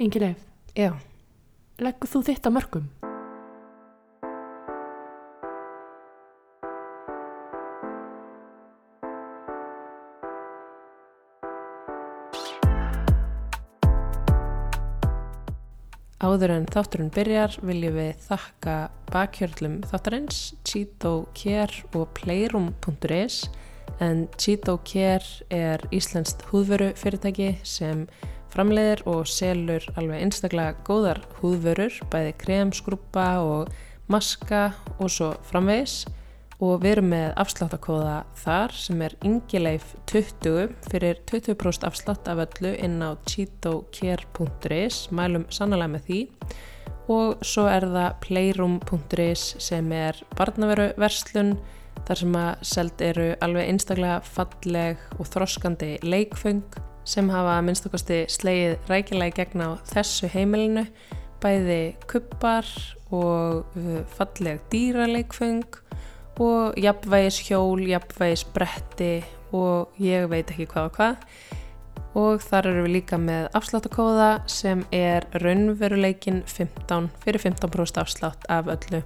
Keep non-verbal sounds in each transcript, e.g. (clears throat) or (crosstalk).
Ingi Leif, Já, leggur þú þitt á mörgum? áður en þátturinn byrjar viljum við þakka bakhjörlum þáttarins, Cheeto Care og Playroom.is en Cheeto Care er íslenskt húðvöru fyrirtæki sem framleiðir og selur alveg einstaklega góðar húðvörur, bæði krem, skrúpa og maska og svo framvegis. Og við erum með afsláttakóða þar sem er yngileif 20 fyrir 20% afslátt af öllu inn á cheatocare.is mælum sannlega með því. Og svo er það playroom.is sem er barnaveru verslun þar sem að seld eru alveg einstaklega falleg og þroskandi leikföng sem hafa minnstakosti slegið rækilega í gegn á þessu heimilinu bæði kuppar og uh, falleg dýraleikföng og jafnvægis hjól, jafnvægis bretti og ég veit ekki hvað og hvað og þar eru við líka með afsláttakóða sem er raunveruleikin 15 fyrir 15% afslátt af öllu.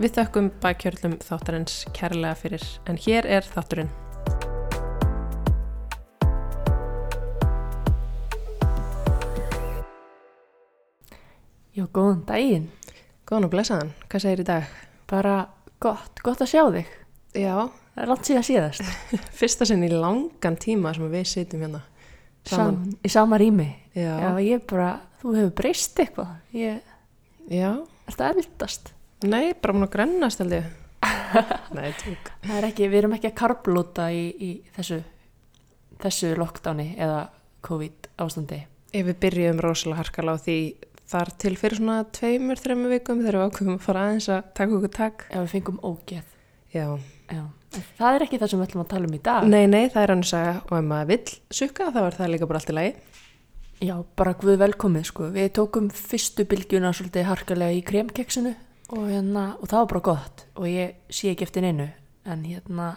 Við þökkum bakkjörlum þáttarins kærlega fyrir en hér er þátturinn. Já, góðan daginn. Góðan og blessaðan, hvað segir í dag? Bara gott, gott að sjá þig. Já, Það er langt síðan síðast. (laughs) fyrsta sinn í langan tíma sem við sitjum hérna Sam, í sama rými. Já, Já, ég bara, þú hefur breyst eitthvað. Ég, já, er það eldast? nei, bara múin að grennast held ég. (laughs) nei, tók. Það er ekki, við erum ekki að karblúta í, í þessu, þessu lockdowni eða COVID ástandi. Ef við byrjum rosalega harkala á því þar til fyrir svona tveimur, þreimur vikum þegar við ákveðum að fara aðeins að taka okkur takk. Ef við fengum ógeð. Já, Já. Það er ekki það sem við ætlum að tala um í dag. nei, nei, það er annars að og ef maður vill sukka þá er það líka bara allt í lagi. Já, bara guð velkomið sko. Við tókum fyrstu bylgjuna svolítið harkalega í kremkeksinu og, hérna, og það var bara gott og ég sé ekki eftir neinu en hérna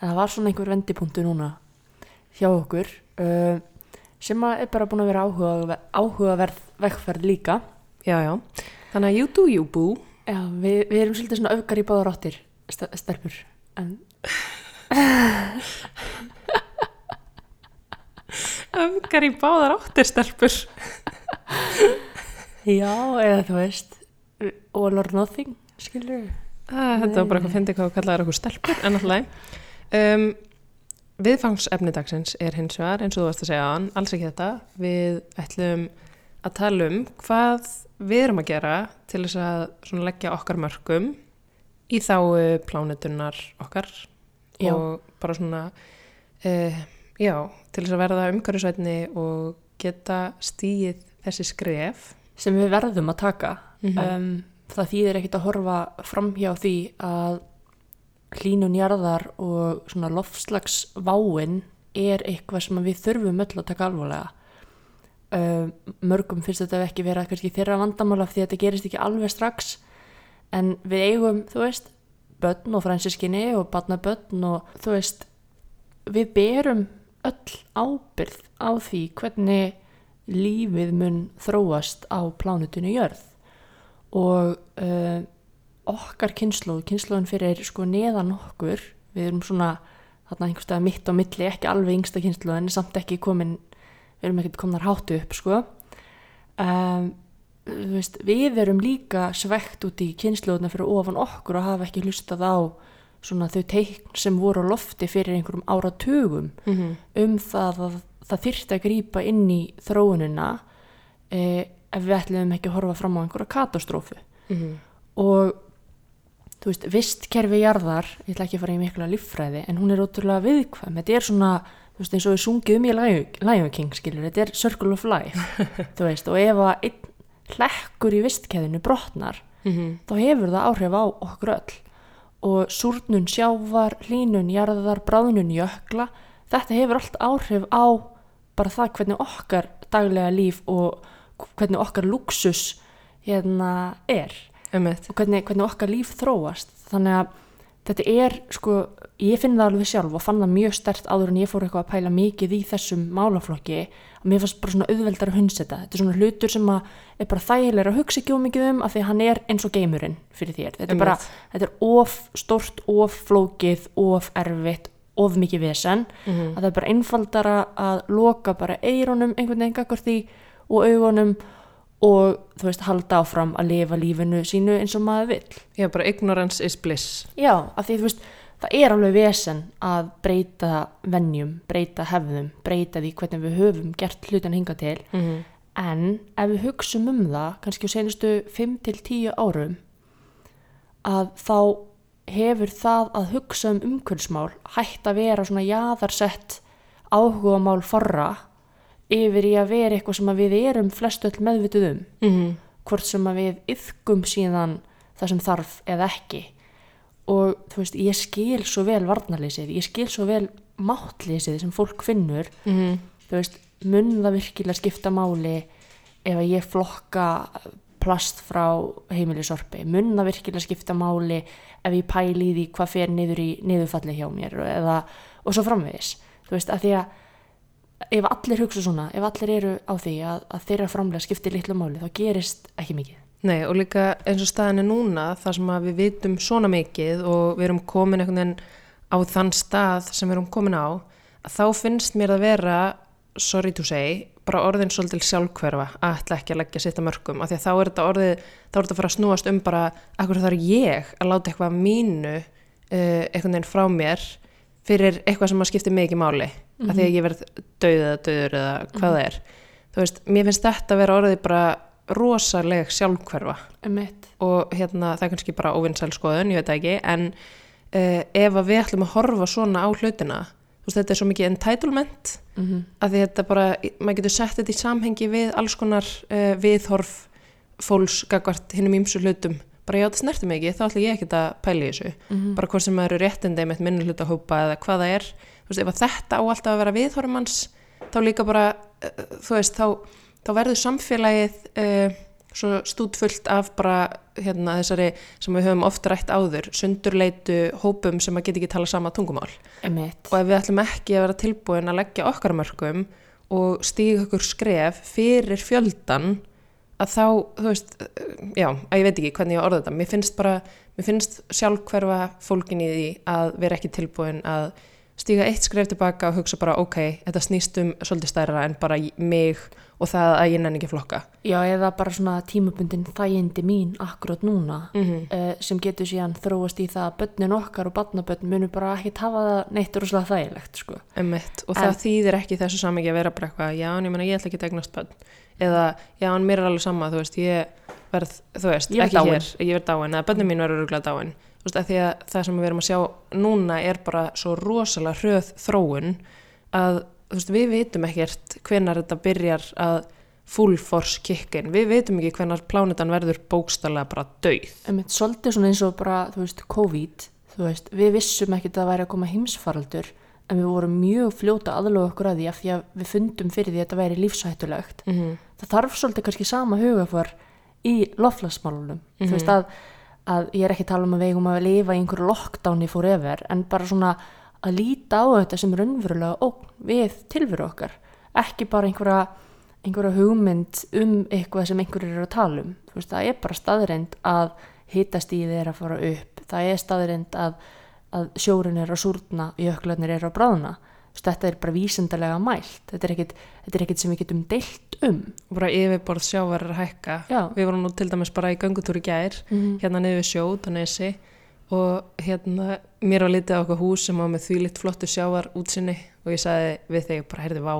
en það var svona einhver vendipunktu núna hjá okkur uh, sem er bara búin að vera áhuga, áhugaverð vegferð líka. Já, já. Þannig að you do you boo. Já, við, við erum svolítið svona öfgar í báðar áttir st stelpur en (laughs) Öfgar í báðar áttir stelpur. (laughs) já, eða þú veist all or nothing, skilur Ah, þetta var bara eitthvað að finna hvað að kalla það okkur stelpur, en alltaf. Um, viðfangsefni dagsins er hins vegar, eins og þú varst að segja alls ekki þetta. Við ætlum að tala um hvað við erum að gera til þess að leggja okkar mörgum í þáu plánetunar okkar Já. og bara svona, uh, já, til þess að verða umhverfisvætni og geta stíið þessi skref. sem við verðum að taka Mhm. um, það þýðir ekkit að horfa framhjá því að hlínun jarðar og svona loftslagsváin er eitthvað sem við þurfum öll að taka alvarlega um, mörgum finnst þetta ekki vera kannski þeirra vandamála því þetta gerist ekki alveg strax. En við eigum, þú veist börn og fransiskinni og barnabörn og þú veist við berum öll ábyrð á því hvernig lífið mun þróast á plánutinu jörð. Og uh, okkar kynnslóð, kynnslóðin fyrir sko neðan okkur, við erum svona þarna einhverstað mitt á milli, ekki alveg yngsta kynnslóð en samt ekki komin við erum ekkert komnar hátu upp sko um, veist, við erum líka svegt út í kynnslóðina fyrir ofan okkur og hafa ekki hlustað á svona þau teikn sem voru á lofti fyrir einhverjum áratugum Mm -hmm. um það að það þyrfti að grípa inn í þróunina eh, ef við ætlum ekki að horfa fram á einhverja katastrófu Mhm. og þú veist, vistkerfi jarðar ég ætla ekki að fara í mikla líffræði en hún er ótrúlega viðkvæm, þetta er svona þú veist, eins og við sungið um í Lion King skilur, þetta er circle of life (laughs) þú veist, og ef að einn hlekkur í vistkeðinu brotnar Mhm. þá hefur það áhrif á okkur öll og súrnun sjávar, hlínun jarðar, bráðnun jökla þetta hefur allt áhrif á bara það hvernig okkar daglega líf og hvernig okkar luxus hérna er Einmitt. og hvernig, hvernig okkar líf þróast þannig að þetta er sko, ég finn það alveg sjálf og fann það mjög stert áður en ég fór eitthvað að pæla mikið í þessum málaflokki. Að mér fannst bara svona auðveldar að hundseta þetta. Er svona hlutur sem er bara þægilega að hugsa ekki um mikið um af því að hann er eins og geimurinn fyrir þér, þetta er bara þetta er of stort, of flókið of erfitt, of mikið vesen. Mhm. að það er bara einfaldara að loka bara eironum einhvern veginn gagvart því og augunum og þú veist halda áfram að lifa lífinu sínu eins og maður vill. Já, bara ignorance is bliss. Já, af því þú veist, það er alveg vesen að breyta venjum, breyta hefðum, breyta því hvernig við höfum gert hlutin hinga til. Mm En ef við hugsum um það, kannski á senustu 5-10 árum, að þá hefur það að hugsa um umhverfsmál hætt að vera svona jaðarsett áhugamál forra yfir í að vera eitthvað sem við erum flest öll meðvituð um -hmm. hvort sem við yfkum síðan það sem þarf eða ekki og þú veist, ég skil svo vel varnarleysið, ég skil svo vel máttleysið sem fólk finnur. Mhm. þú veist, mun það virkilega skipta máli ef að ég flokka plast frá heimilisorpi, mun það virkilega skipta máli ef ég pæli í því hvað fer niður í niðurfalli hjá mér eða, og svo framvegis? Þú veist, að því að ef allir hugsa svona, ef allir eru á því að, að þeirra framlega skiptir litlu máli þá gerist ekki mikið Nei, og líka eins og staðin er núna, þar sem við vitum svona mikið og við erum komin einhvern veginn á þann stað sem við erum komin á, þá finnst mér að vera, sorry to say, bara orðin svolítil sjálfhverfa að ætla ekki að leggja sitt að mörgum, af því að þá er þetta orðið, þá er þetta að fara að snúast um bara, akkur það er ég að láta eitthvað mínu uh, einhvern veginn frá mér fyrir eitthvað sem að skipti ekki máli, af því að ég verð döið eða döður eða hvað það er. Þú veist, mér finnst þetta að vera orðið bara rosaleg sjálfhverfa. Mitt og hérna það er kannski bara óvinnsæl skoðun, ég veit ekki en uh, ef að við ætlum að horfa svona á hlutina, þú veist þetta er svo mikið entitlement mm -hmm. að þetta bara, maður getur sett þetta í samhengi við alls konar uh, viðhorf fólks gagvart hinnum ímsu hlutum, bara já þetta snerti mig ekki þá ætla ég ekki að pæla í þessu. Bara hvort sem maður eru réttindi með minni hluta hópa eða hvað það er, þú veist ef þetta á alltaf að vera viðhorfum hans þá líka bara, uh, þú veist þá, þá verður samfélagið uh, svo stútfullt af bara hérna þessari sem við höfum oft rætt áður, sundurleitu hópum sem að geta ekki tala sama tungumál. Um mitt og ef við ætlum ekki að vera tilbúin að leggja okkar mörgum og stíga okkur skref fyrir fjöldan að þá, þú veist, eh, já, að ég veit ekki hvernig ég orða þetta, mér finnst bara, mér finnst sjálfhverfa fólkin í því að vera ekki tilbúin að stíga eitt skref tilbaka og hugsa bara, ok, þetta snýst um svolítið stærra en bara mig og það að ég nenni ekki að flokka. Já, eða bara svona tímabundin þægindi mín akkurát núna Mm -hmm. uh, sem getur síðan þróast í það að börnin okkar og barnabörn munu bara ekkit hafa það neitt rosalega þægilegt sko. Emmett, og En- það þýðir ekki þessu saman að vera bara eitthvað, já, en ég meina ég ætla ekki að eignast bönn eða, já, en mér er alveg sama þú veist, ég verð, þú veist Ég ekki dáin. hér, ég verð dáin, eða bönnin mín verður öruglega dáin, þú veist, því að það sem við erum að sjá núna er bara svo rosalega hröð þróun að, veist, við vitum ekkert hvenar þetta byrjar að full force kickin, við vitum ekki hvenar plánetan verður bókstallega bara dauð Einmitt, svolítið svona eins og bara, þú veist, COVID, þú veist, við vissum ekkit að það væri að koma heimsfaraldur en við vorum mjög fljóta aðloga okkur að því af því að við fundum fyrir því að þetta væri lífshættulegt. mm -hmm. Það þarf svolítið kannski sama hugafar í loflasmálunum. Þú veist að, að ég er ekki að tala um að við eigum að lifa í einhverju lockdowni forever en bara svona að líta á þetta sem raunverulega ógn við tilveru okkar. Ekki bara einhverja einhverja hugmynd um eitthvað sem einhverjir eru að tala um. Veist, það er bara staðreind að hitastíði er að fara upp. Það er staðreind að, að sjórin er að súrna, jöklarnir er að bráðna. Veist, þetta er bara vísindarlega mælt. Þetta er ekkit, þetta er ekkit sem við getum deilt um. og bara yfirborð sjávar er að hækka Já. við vorum nú til dæmis bara í göngutúr í gær Mhm. hérna niður við sjó, Danesi og hérna mér var litið á okkur hús sem var með því litt flottu sjávar útsinni og ég sagði við þig bara, heyrði, vá,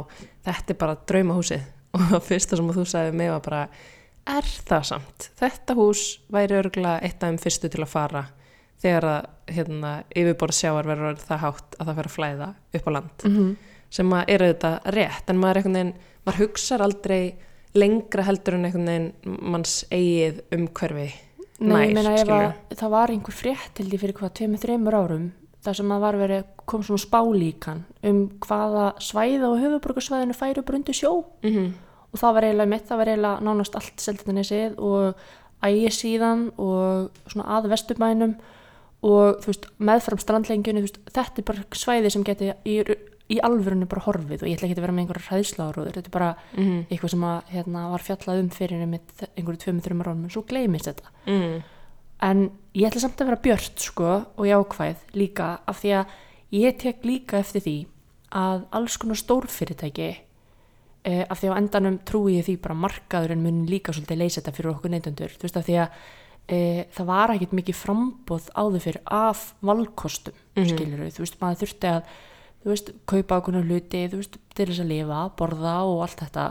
þetta er bara draumahúsið. (laughs) Og það fyrsta sem þú sagði mig var bara, er það samt? Þetta hús væri örgulega eitt af þeim fyrstu til að fara þegar að hérna, yfirborð sjávar verður það hátt að það fer að flæða upp á land. Mm sem að er auðvitað rétt en maður, einhvern veginn, maður hugsar aldrei lengra heldur en einhvern veginn manns eigið umhverfi Nei, ég nær, meina ef að það var einhver frétt held ég fyrir hvað, tveimur, þreimur árum þar sem að var verið, kom svona spálíkan um hvaða svæða og höfuborgarsvæðinu færu brundu sjó mm -hmm. og það var eiginlega mitt, það var eiginlega nánast allt Seltjarnanesið og ægi síðan og svona að vesturbænum og þú veist, meðfram strandlengjunni, þú veist, þetta er bara svæði sem geti í, í alvörunni bara horfið og ég ætla ekki að vera með einhverja hræðsláður þetta er bara mm. eitthvað sem að, hérna, var fjallað um fyrir einhverju tveimur, þreimur árum, en svo gleymist þetta Mm. en ég ætla samt að vera björt sko og jákvæð líka af því að ég tek líka eftir því að alls konar stórfyrirtæki eh, af því að á endanum trúi ég því bara markaðurinn mun líka svolítið leysa þetta fyrir okkur neytundur þú veist af því að e, það var ekkert mikið frambóð áður fyrir af valkostum mm Mhm. skilur þú veist kaupa okkur hluti þú veist til þess að lifa, borða og allt þetta.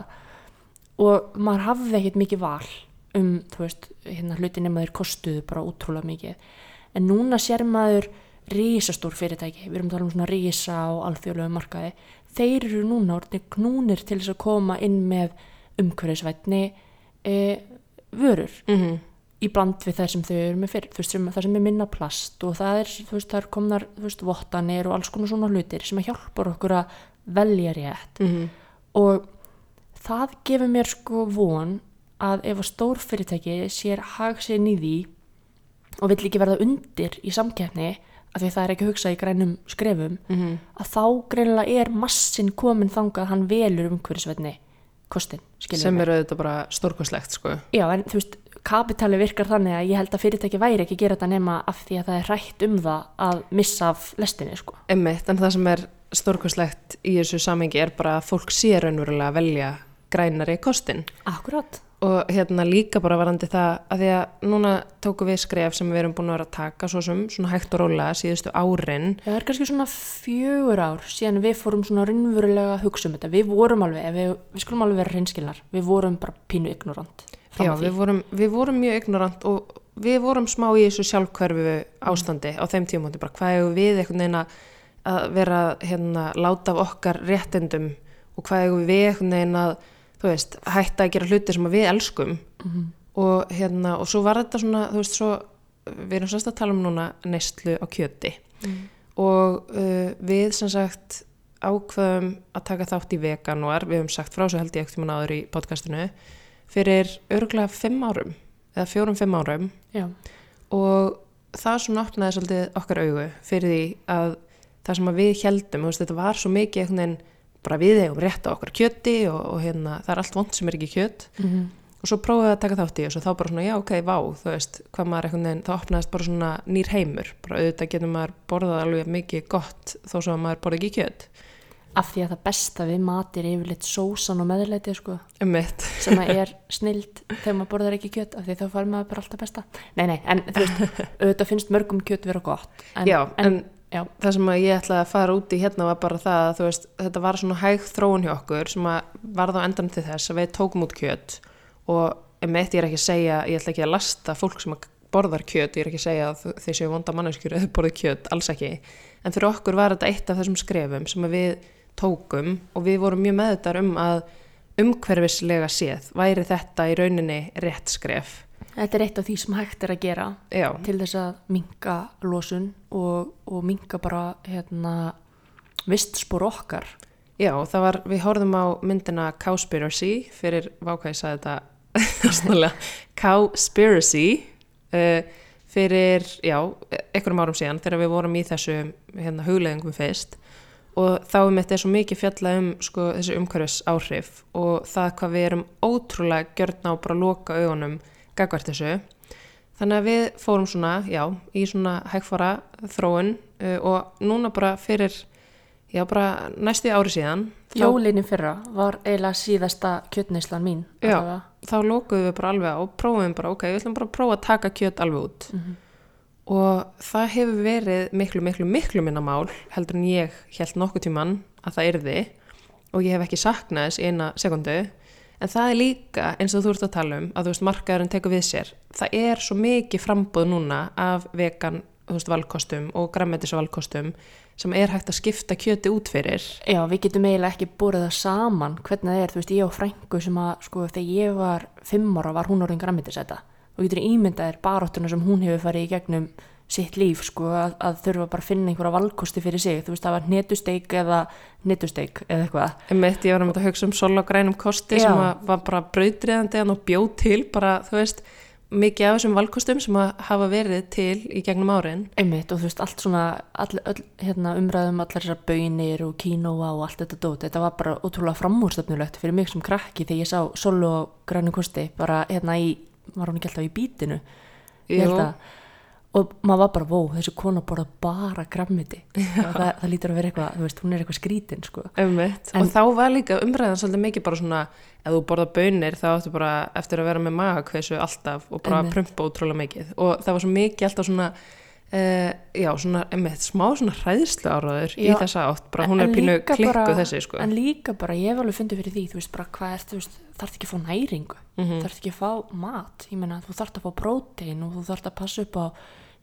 Og maður hafði ekkert mikið val um þú veist hérna hluti nema þeir kostuðu bara útrúlega mikið. En núna sér maður risastór fyrirtæki, við erum að tala um svona risa og alþjóðlegu markaði. Þeir eru núna orðinni knúnir til þess að koma inn með umhverfisvætni e, vörur. Mm í bland við þær sem þau eru með fyrir veist, sem, það sem er minna plast og það er, þú veist, það er komnar, þú veist, vottanir og alls konar svona hlutir sem hjálpar okkur að velja rétt -hmm. og það gefur mér sko von að ef að stór fyrirtæki sér hag sér nýði og vill ekki verða undir í samkeppni af því að það er ekki að hugsa í grænum skrefum Mhm. að þá greinilega er massin komin þangað að hann velur umhverfisvetni kostin, sem er auðvitað bara stórkoslegt sko. Já, en þú veist, kapitali virkar þannig að ég held að fyrirtæki væri ekki að gera þetta nema af því að það er rætt um það að missa af lestinni, sko. Einmitt, en það sem er stórkoslegt í þessu samengi er bara að fólk sé raunverulega að velja grænari kostin Akkurat. og hérna líka bara varandi það að því að núna tóku við skref sem við erum búin að vera að taka svo sem svona hægt og rólega síðustu árin Það er kannski svona fjögur ár síðan við fórum svona raunverulega að hugsa um þetta. Við vorum alveg, við, við skulum alveg vera hreinskilnar, við vorum bara pínu ignorant. Já, við vorum, við vorum mjög ignorant og við vorum smá í þessu sjálfkverfi ástandi á þeim tímóti, bara hvað hefur við einhvern veginn að- vera hérna, láta af okkar réttindum og hvað hefur við einhvern veginn að veist, hætta að gera hluti sem við elskum? Og hérna og svo var þetta svona, þú veist, svo við erum sérst að tala um núna neyslu á kjöti. Og uh, við sem sagt ákveðum að taka þátt í veganúar, við höfum sagt frá svo held ég ekkert tíma náður í podcastinu fyrir örgulega fimm árum eða fjórum-fimm árum. Já, og það svona opnaði svolítið okkar augu fyrir því að það sem að við heldum, veist, þetta var svo mikið einhvern veginn, bara við eigum rétt á okkar kjöti og, og hérna, það er allt vond sem er ekki kjött mm og svo prófið að taka þátt í og þá bara svona, já, ok, vá, þú veist, hvað maður einhvern veginn, þá opnaðist bara svona nýr heimur, bara auðvitað getur maður borðað alveg mikið gott þó að maður borði ekki kjött, af því að það besta við matir yfirleitt sósan og meðleiti, sko, mitt. sem að er (laughs) snild þegar maður borðar ekki kjöt, af því þá fær maður bara alltaf besta. Nei, nei, en þú veist, auðvitað finnst mörgum kjöt vera gott. En, já, en, já, það sem ég ætlaði að fara út í hérna var bara það að veist, þetta var svona hæg þróun hjá okkur sem að varða á endan til þess að við tókum út kjöt og eitt ég er ekki að segja, ég ætla ekki að lasta fólk sem borðar kjöt, ég er ekki að segja að þeir séu vonda manneskjur eða borðið kjöt, alls ekki en fyrir okkur var þetta eitt af þessum skrefum sem við tókum og við vorum mjög meðutar um að umhverfislega séð væri þetta í rauninni rétt skref. Þetta er eitt af því sem hægt er að gera já, til þess að minka losun og, og minka bara hérna vistspor okkar. Já, það var, við horfðum á myndina Cowspiracy fyrir, vákvæði sagði þetta (laughs) Cowspiracy uh, fyrir, já, einhverjum árum síðan þegar við vorum í þessu hérna, hugleðingum fyrst og þá um þetta er svo mikið fjalla um sko, þessi umhverfis áhrif og það hvað við erum ótrúlega gjörna á bara að loka augunum gagvart þessu þannig að við fórum svona, já, í svona hægfara þróun uh, og núna bara fyrir já, bara næstu ári síðan Jólinni fyrra var eiginlega síðasta kjötneislan mín Já. allavega. þá lókuðum við bara alveg á og prófum bara, ok, við ætlum bara að prófa að taka kjöt alveg út Mhm. Og það hefur verið miklu, miklu, miklu minna mál heldur en ég held nokkuð tíman að það yrði. Og ég hef ekki saknað þess eina sekundu en það er líka eins og þú ert að tala um að þú veist markaðurinn tekur við sér. Það er svo mikið frambóð núna af vegan veist, valkostum og grammetisvalkostum sem er hægt að skipta kjöti út fyrir. Já, við getum eiginlega ekki búið það saman hvernig það er, þú veist, ég og frængu sem að, sko, þegar ég var fimm ára var hún orðin grammetisæta og getur ímyndaðir baróttuna sem hún hefur farið í gegnum sitt líf, sko, að, að þurfa bara að finna einhverja valkosti fyrir sig, þú veist, það var hnetusteik eða hnetusteik eða eitthvað. Einmitt, ég var um að hugsa um sol og grænum kosti Já. sem var bara brautriðandi og bjóð til bara, þú veist, mikið af þessum valkostum sem að hafa verið til í gegnum árin Einmitt og þú veist allt svona all, all, hérna, umræðum allar þessar bönir og kínóa og allt þetta dót þetta var bara ótrúlega framúrstöfnulegt fyrir mig sem krakki þegar ég sá solo og grænu kosti bara hérna í, var hún ekki alltaf í bítinu? Og maður var bara, vó, þessi kona borða bara grammiti það, það lítur að vera eitthvað, þú veist, hún er eitthvað skrítin sko. En- og þá var líka umræðan svolítið mikið bara svona ef þú borða bönir þá áttu bara eftir að vera með magakveisu alltaf og bara Einmitt. prumpa ótrúlega mikið. Og það var svo mikið alltaf svona uh, já, svona, einmitt, smá svona hræðslu áraður í Já. þessa átt bara hún er pínu klikku bara- þessi sko en líka bara, ég hef alveg fundið fyrir því þú veist bara, hvað er, þú veist, þarf ekki að fá næringu Mhm. þarf ekki að fá mat ég meina, þú þarf að fá prótein og þú þarf að passa upp á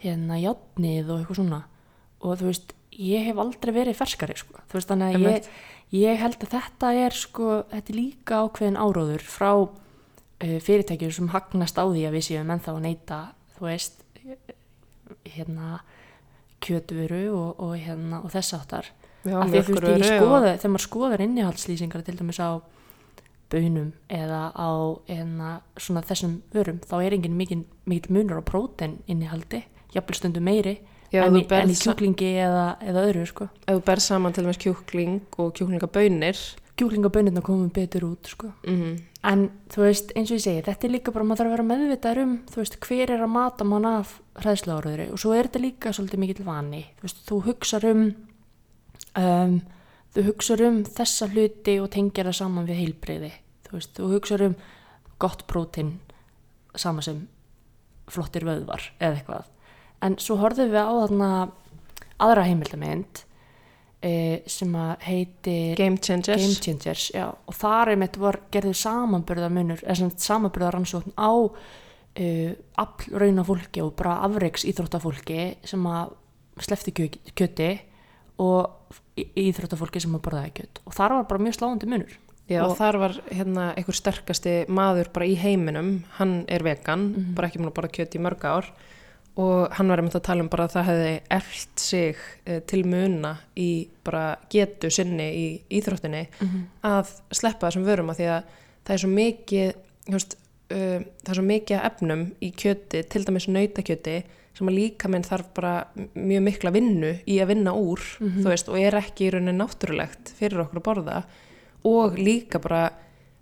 hérna játnið og eitthvað svona og þú veist, ég hef aldrei verið ferskari sko, þú veist, þannig að ég, ég held að þetta er sko, þetta er líka ákveðin áróður frá uh, fyrirtækjum sem hagnast á því að við séum ennþá að neyta, þú veist hérna kjötvöru og, og hérna og þess já, af því að þú veist, og- skoða, þegar maður skoðar innihaldslýsingar til dæmis á bönum eða á eða svona þessum vörum, þá er engin mikil, mikil munur á prótein innihaldi jafnvel stundum meiri Já, en, í, en í kjúklingi eða, eða öðru sko. ef þú berð saman til dæmis kjúkling og kjúklingabönir kjúklingabönirna komum betur út sko. mm en þú veist, eins og ég segi, þetta er líka bara maður þarf að vera meðvitaður um, veist, hver er að mata mann af hræðsluáraðri og svo er þetta líka svolítið mikill vani, þú veist, þú hugsar um um, þú hugsar um þessa hluti og tengir það saman við heilbreyði, þú veist, þú hugsar um gott prótein sama sem flottir vöðvar eða eitthvað, en svo horfðum við á þarna aðra heimildamind e, sem að heitir Game Changers. Game Changers, já, og þar einmitt var gerðið sem samanburðaransókn á uh, aflrauna fólki og bara afreiks íþróttafólki sem að slefti kjö, kjöti og íþróttafólki sem að borðaði kjöt. Og þar var bara mjög sláandi munur. Já, Og- þar var hérna einhver sterkasti maður bara í heiminum, hann er vegan, Mhm. bara ekki múin að borða kjöt í mörg ár og hann var einmitt að tala um bara að það hefði eld sig eh, til muna í bara getu sinni í íþróttinni að sleppa þessum vörum að því að það er svo mikið, veist, uh, það er svo mikið efnum í kjöti, til dæmis nautakjöti sem að líka minn þarf bara mjög mikla vinnu í að vinna úr, þú veist, og er ekki í rauninni náttúrulegt fyrir okkur að borða. Og líka bara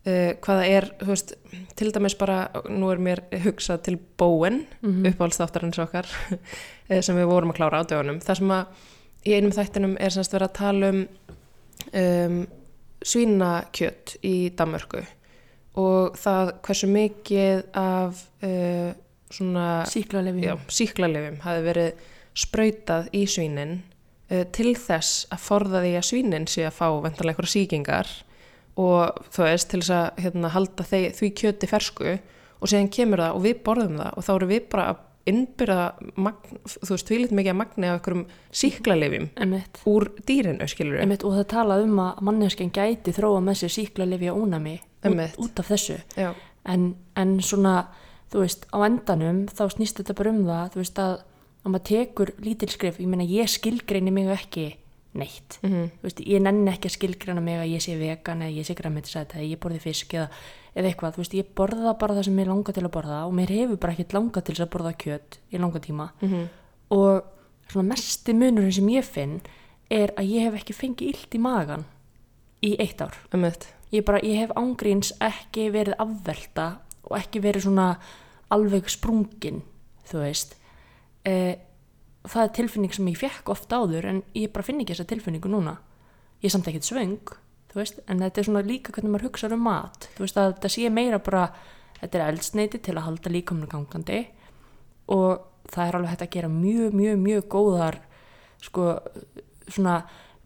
uh, hvaða er, þú veist, til dæmis bara, nú er mér hugsað til bóen, mm. -hmm. uppáhaldsþáttarins okkar (laughs) eh, sem við vorum að klára á dögunum, það sem að í einum þættinum er semst verið að tala um, um svínakjött í Danmörku og það hversu mikið af uh, svona síklarlefum hafi verið sprautað í svínin uh, til þess að forða því að svínin sé að fá vendarlega eitthvað síkingar og þú veist til þess að hérna, halda þeir, því kjöti fersku og síðan kemur það og við borðum það og þá eru við bara að innbyrða magn, þú veist, tvílitt mikið að magni af síklarlefum einmitt, úr dýrinu, skilur einmitt, og það talað um að manneskjan gæti þróa með sér síklarlefi og ónami út, út af þessu. En, en svona, þú veist, á endanum þá snýst þetta bara um það, þú veist að að maður tekur lítil skrif, ég meina ég skilgreini mig ekki neitt. Mhm. þú veist, ég nenni ekki að skilgreina mig að ég sé vegan eða ég sé græmitisæt eða ég borði fisk eða, eða eitthvað, veist, ég borða bara það sem mér langar til að borða og mér hefur bara ekkert langað til að borða kjöt í langa tíma. Mhm. og svona mesti munurinn sem ég finn er að ég hef ekki fengið illt í magan í eitt ár. Ummitt ég, bara, ég hef ángríns ekki verið afvelta og ekki verið svona alveg sprungin þú veist. E, það er tilfinning sem ég fekk oft áður en ég bara finn ekki þessa tilfinningu núna. Ég er samt ekkert svöng veist, en þetta er svona líka hvernig maður hugsa um mat. Þú veist að þetta sé meira bara þetta er eldsneiti til að halda líkaminu gangandi og það er alveg hægt að gera mjög, mjög, mjög góðar sko, svona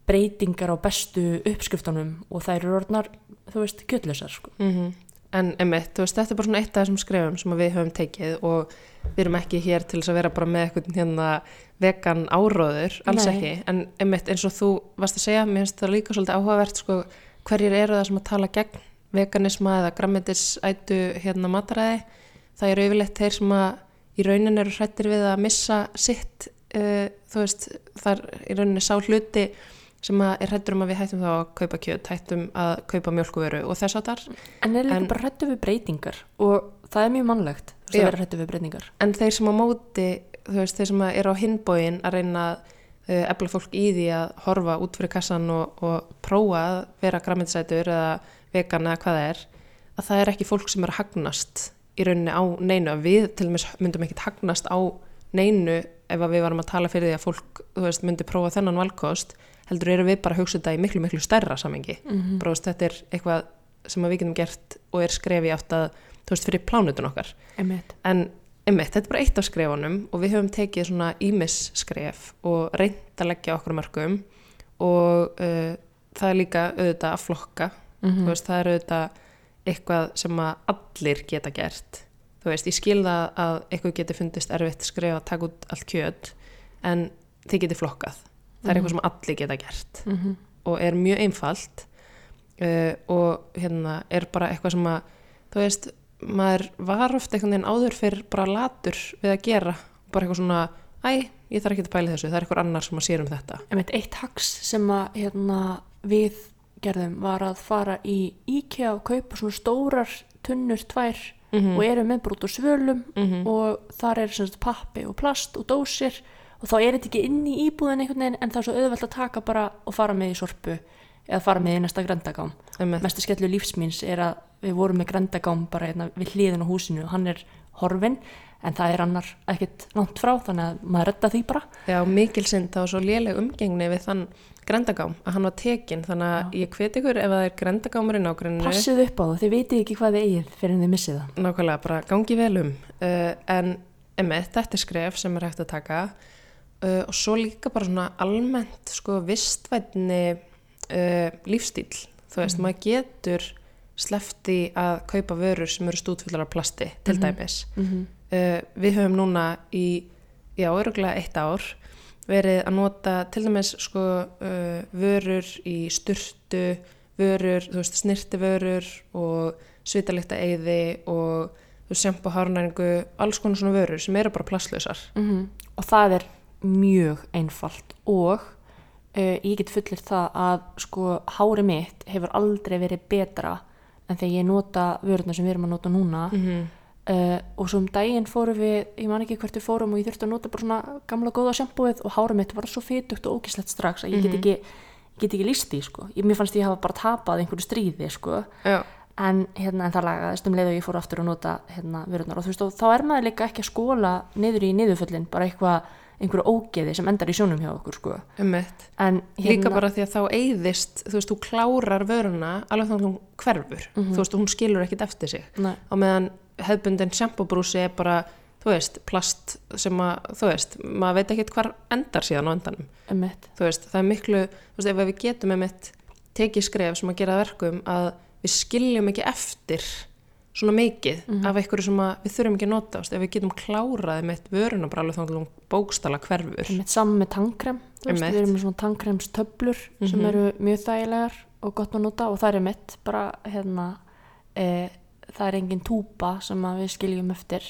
breytingar á bestu uppskriftunum og þær eru orðnar, þú veist, kjötlausar sko. Mm En emitt, þú veist, þetta er bara svona eitt af þessum skrefum sem við höfum tekið og við erum ekki hér til þess að vera bara með eitthvað hérna vegan áróður, alls Nei. ekki, en emitt eins og þú varst að segja, mér finnst það líka svolítið áhugavert, sko, hverjir eru það sem að tala gegn veganisma eða grammetisætu hérna mataræði, það eru yfirleitt þeir sem að í raunin eru hrættir við að missa sitt, uh, þú veist, það er í rauninni sá hluti sem er hrættur um að við hættum þá að kaupa kjöt, hættum að kaupa mjölkuveru og þess að þar en er líka En- bara hrættu við breytingar og það er mjög mannlegt að vera hrættu við breytingar. En þeir sem á móti þú veist, þeir sem eru á hinbóin að reyna að uh, efla fólk í því að horfa út fyrir kassan og, og prófa að vera græmiðsætur eða vegan eða hvað það er að það er ekki fólk sem er að hagnast í rauninni á neinu. Að við til dæmis myndum ekkit hagnast á neinu ef að við varum að tala fyrir því að fólk þú veist, myndi prófa þennan valkost heldur eru við bara að hugsa þetta í miklu miklu stærra samengi mm bara þú veist, þetta er eitthvað sem við getum gert og er skrefi átt að þú veist, fyrir plánutun okkar. Einmitt, en einmitt, þetta er bara eitt af skrefunum og við höfum tekið svona ímis skref og reynd að leggja okkur mörgum og uh, það er líka auðvitað að flokka. Mm þú veist, það er auðvitað eitthvað sem að allir geta gert. Þú veist, ég skil það að eitthvað geti fundist erfitt skref að taka út allt kjöt en þið geti flokkað það er eitthvað sem allir geta gert. -hmm. og er mjög einfalt uh, og hérna er bara eitthvað sem að þú veist, maður var ofta einhvern veginn áður fyrir bara latur við að gera, bara eitthvað svona æ, ég þarf ekki að pæla þessu, það er eitthvað annar sem að sér um þetta. Einmitt, eitt hags sem að hérna, við gerðum var að fara í IKEA og kaupa svona stórar tunnur tvær mm og eru með brútt og svölum -hmm. og þar er sem sagt pappi og plast og dósir og þá er þetta ekki inn í íbúðin einhvern veginn en það er svo auðvelt að taka bara og fara með í sorpu eða fara með í næsta grendagám. Mestu skellu lífsmýns er að við vorum með grendagám bara hérna, við hliðin á húsinu og hann er horfin en það er annar ekkert langt frá þannig að maður redda því bara. Já, mikil sinn, það var svo léleg umgengni við þann grendagám að hann var tekinn. Þannig að ég hveti ykkur ef það er grendagámur í nágruninu passið upp á það, þið vitið ekki hvað þið eigið fyrir en þið missið það. Nákvæmlega bara gangi vel um. Uh, en emitt, þetta er skref sem er hægt að taka uh, og svo líka bara svona almennt sko vistvætni uh, lífstíl þú veist, maður getur slefti að kaupa vörur sem eru stútfullar af plasti til Mhm. dæmis. Mm -hmm. uh, við höfum núna í já, öruglega eitt ár verið að nota til dæmis sko vörur í sturtu vörur, þú veist, snirti vörur og svitalikta eyði og þú veist, sjampo hárnæringu alls konar svona vörur sem eru bara plastlausar. Og það er mjög einfalt og uh, ég get fullir það að sko hári mitt hefur aldrei verið betra en þegar ég nota vörurnar sem við erum að nota núna. Mm -hmm. uh, og svo um daginn fórum við ég man ekki hvert við fórum og ég þurfti að nota bara svona gamla góða sjampóið og hári mitt var svo fytugt og ógislegt strax að ég get Mhm. ekki get ekki því sko, ég, mér fannst ég hafa bara tapað einhverju stríði sko. Já, en, hérna, en það lagaðist um leið og ég fór aftur að nota hérna, vörurnar. Og þú veist og þá er maður líka ekki að skóla niður í niðurföllin bara eitthvað, einhverju ógeði sem endar í sjónum hjá okkur sko. emitt en líka bara því að þá eyðist þú veist, þú klárar vöruna alveg þannig að hún hverfur. Þú veist, og hún skilur ekkit eftir sig. Nei, á meðan hefðbundin sjampóbrúsi er bara, þú veist, plast sem að, þú veist, maður veit ekkert hvar endar síðan á endanum, einmitt. þú veist, það er miklu þú veist, ef við getum einmitt tekið skref sem að gera verkum að við skiljum ekki eftir svona mikið Mhm. af einhverju sem við þurfum ekki að nota, veist, ef við getum klárað einmitt vöruna bara alveg þannig að hún bókstala hverfur saman með tangkrem þú veist, við erum með svona tangkremstöflur sem Mhm. eru mjög þægilegar og gott að nota og það er mitt bara hérna e, það er engin túpa sem við skiljum eftir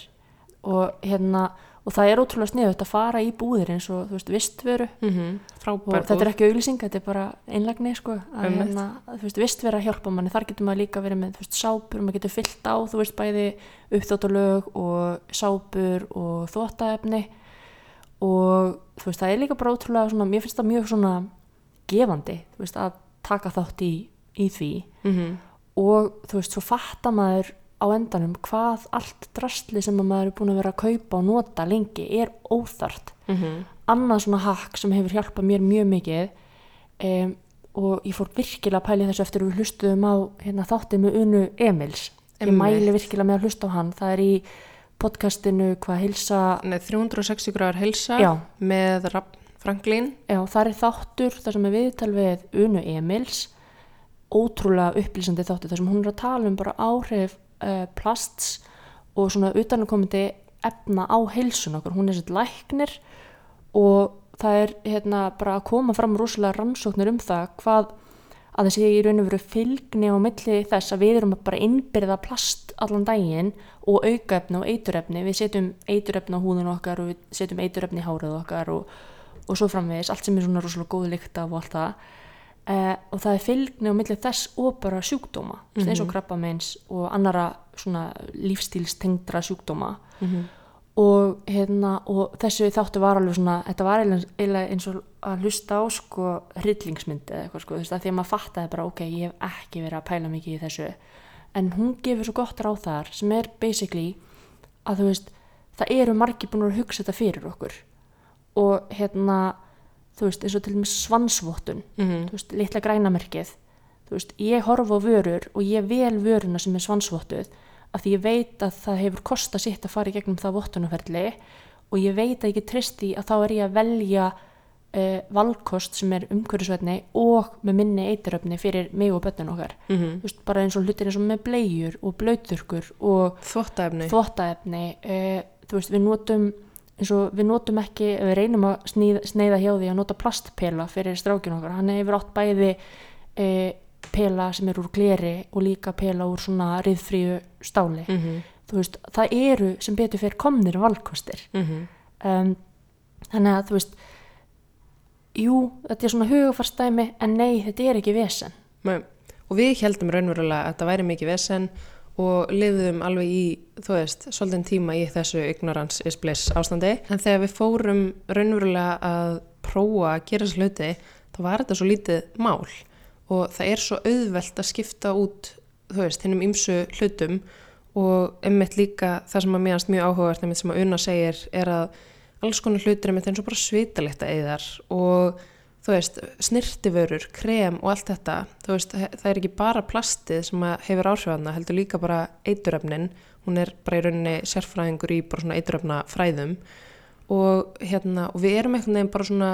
og hérna og það er ótrúlega sniðut að fara í búðir eins og þú veist vistvöru mm -hmm. og þetta er ekki auglýsing, þetta er bara einlagni sko, að Einmitt. hérna, þú veist, vist vera að hjálpa manni, þar getur maður líka verið með, þú veist, sápur, maður getur fyllt á, þú veist, bæði uppþóttalög og sápur og þvóttaefni og þú veist, það er líka bara ótrúlega svona, mér finnst það mjög svona gefandi, þú veist, að taka þátt í, í því mm -hmm. og þú veist, svo fattar maður á endanum hvað allt drastli sem að maður er búin að vera að kaupa og nota lengi er óþart annað svona hakk sem hefur hjálpað mér mjög mikið um, og ég fór virkilega að pæli þessu eftir að við hlustuðum á hérna, þáttið með Unu Emils. Ég Einmitt. mæli virkilega með að hlusta á hann. Það er í podcastinu hvað hilsa Nei, 360 gráður helsa já, með Franklín. Já, það er þáttur þar sem er viðtal við Unu Emils. Ótrúlega upplýsandi þáttur þar sem hún er að tala um bara áhrif uh, plasts og svona utanakomandi efna á heilsun okkur, hún er sér læknir og það er hérna bara að koma fram rosalega rannsóknir um það hvað að þessi í raun og veru fylgni á milli þess að við erum að bara innbyrða plast allan daginn og aukaefni og eiturefni, við setjum eiturefni á húðun okkar og við setjum eiturefni í hárið okkar og, og svo framvegis, allt sem er svona rosalega góð lykt af og allt það uh, og það er fylgni á milli þess og bara sjúkdóma mm eins og krabbameins og annara svona lífstílstengdra sjúkdóma. Mhm. og, hérna, og þessu þáttu var alveg svona þetta var eiginlega eins og að hlusta á sko hryllingsmyndi eða eitthvað sko þú veist að því að maður fattaði bara ok, ég hef ekki verið að pæla mikið í þessu. En hún gefur svo gott ráð þar sem er basically að þú veist það eru margir búin að hugsa þetta fyrir okkur. Og hérna þú veist eins og til dæmis svansvottun Mhm. þú veist, litla grænamerkið þú veist, ég horfa á vörur og ég vel vöruna sem er svansvottuð af því ég veit að það hefur kosta sitt að fara í gegnum það vottunarferli og ég veit að ég get trist í að þá er ég að velja uh, valkost sem er umhverfisvætni og með minni eituröfni fyrir mig og bönnun okkar Mhm. þú veist, bara eins og hlutir eins og með bleiur og blöyturkur og Þvottaefni. þvottaefni uh, þú veist, við notum eins og við notum ekki, við reynum að sneiða, sneiða hjá því að nota plastpela fyrir strákin okkar, hann hefur átt bæði uh, pela sem er úr gleri og líka pela úr svona riðfríu stáli, Mhm. þú veist það eru sem betur fyrir komnir valkostir Mhm. um, þannig að þú veist jú, þetta er svona hugafarstæmi en nei, þetta er ekki vesen Nei. Og við heldum raunverulega að þetta væri mikið vesen og lifðum alveg í, þú veist, svolítið tíma í þessu ignorance is bliss ástandi. En þegar við fórum raunverulega að prófa að gera þessu hluti, þá var þetta svo lítið mál. Og það er svo auðvelt að skipta út, þú veist, hinnum ymsu hlutum. Og einmitt líka það sem að mér mjög áhugavert einmitt sem að Una segir er að alls konar hlutir einmitt eins og bara svitalegt að eðar og þú veist, snirtiförur, krem og allt þetta, þú veist, það er ekki bara plastið sem hefur áhrifana, heldur líka bara eituröfnin, hún er bara í rauninni sérfræðingur í bara svona eituröfna fræðum og hérna, og við erum einhvern veginn bara svona,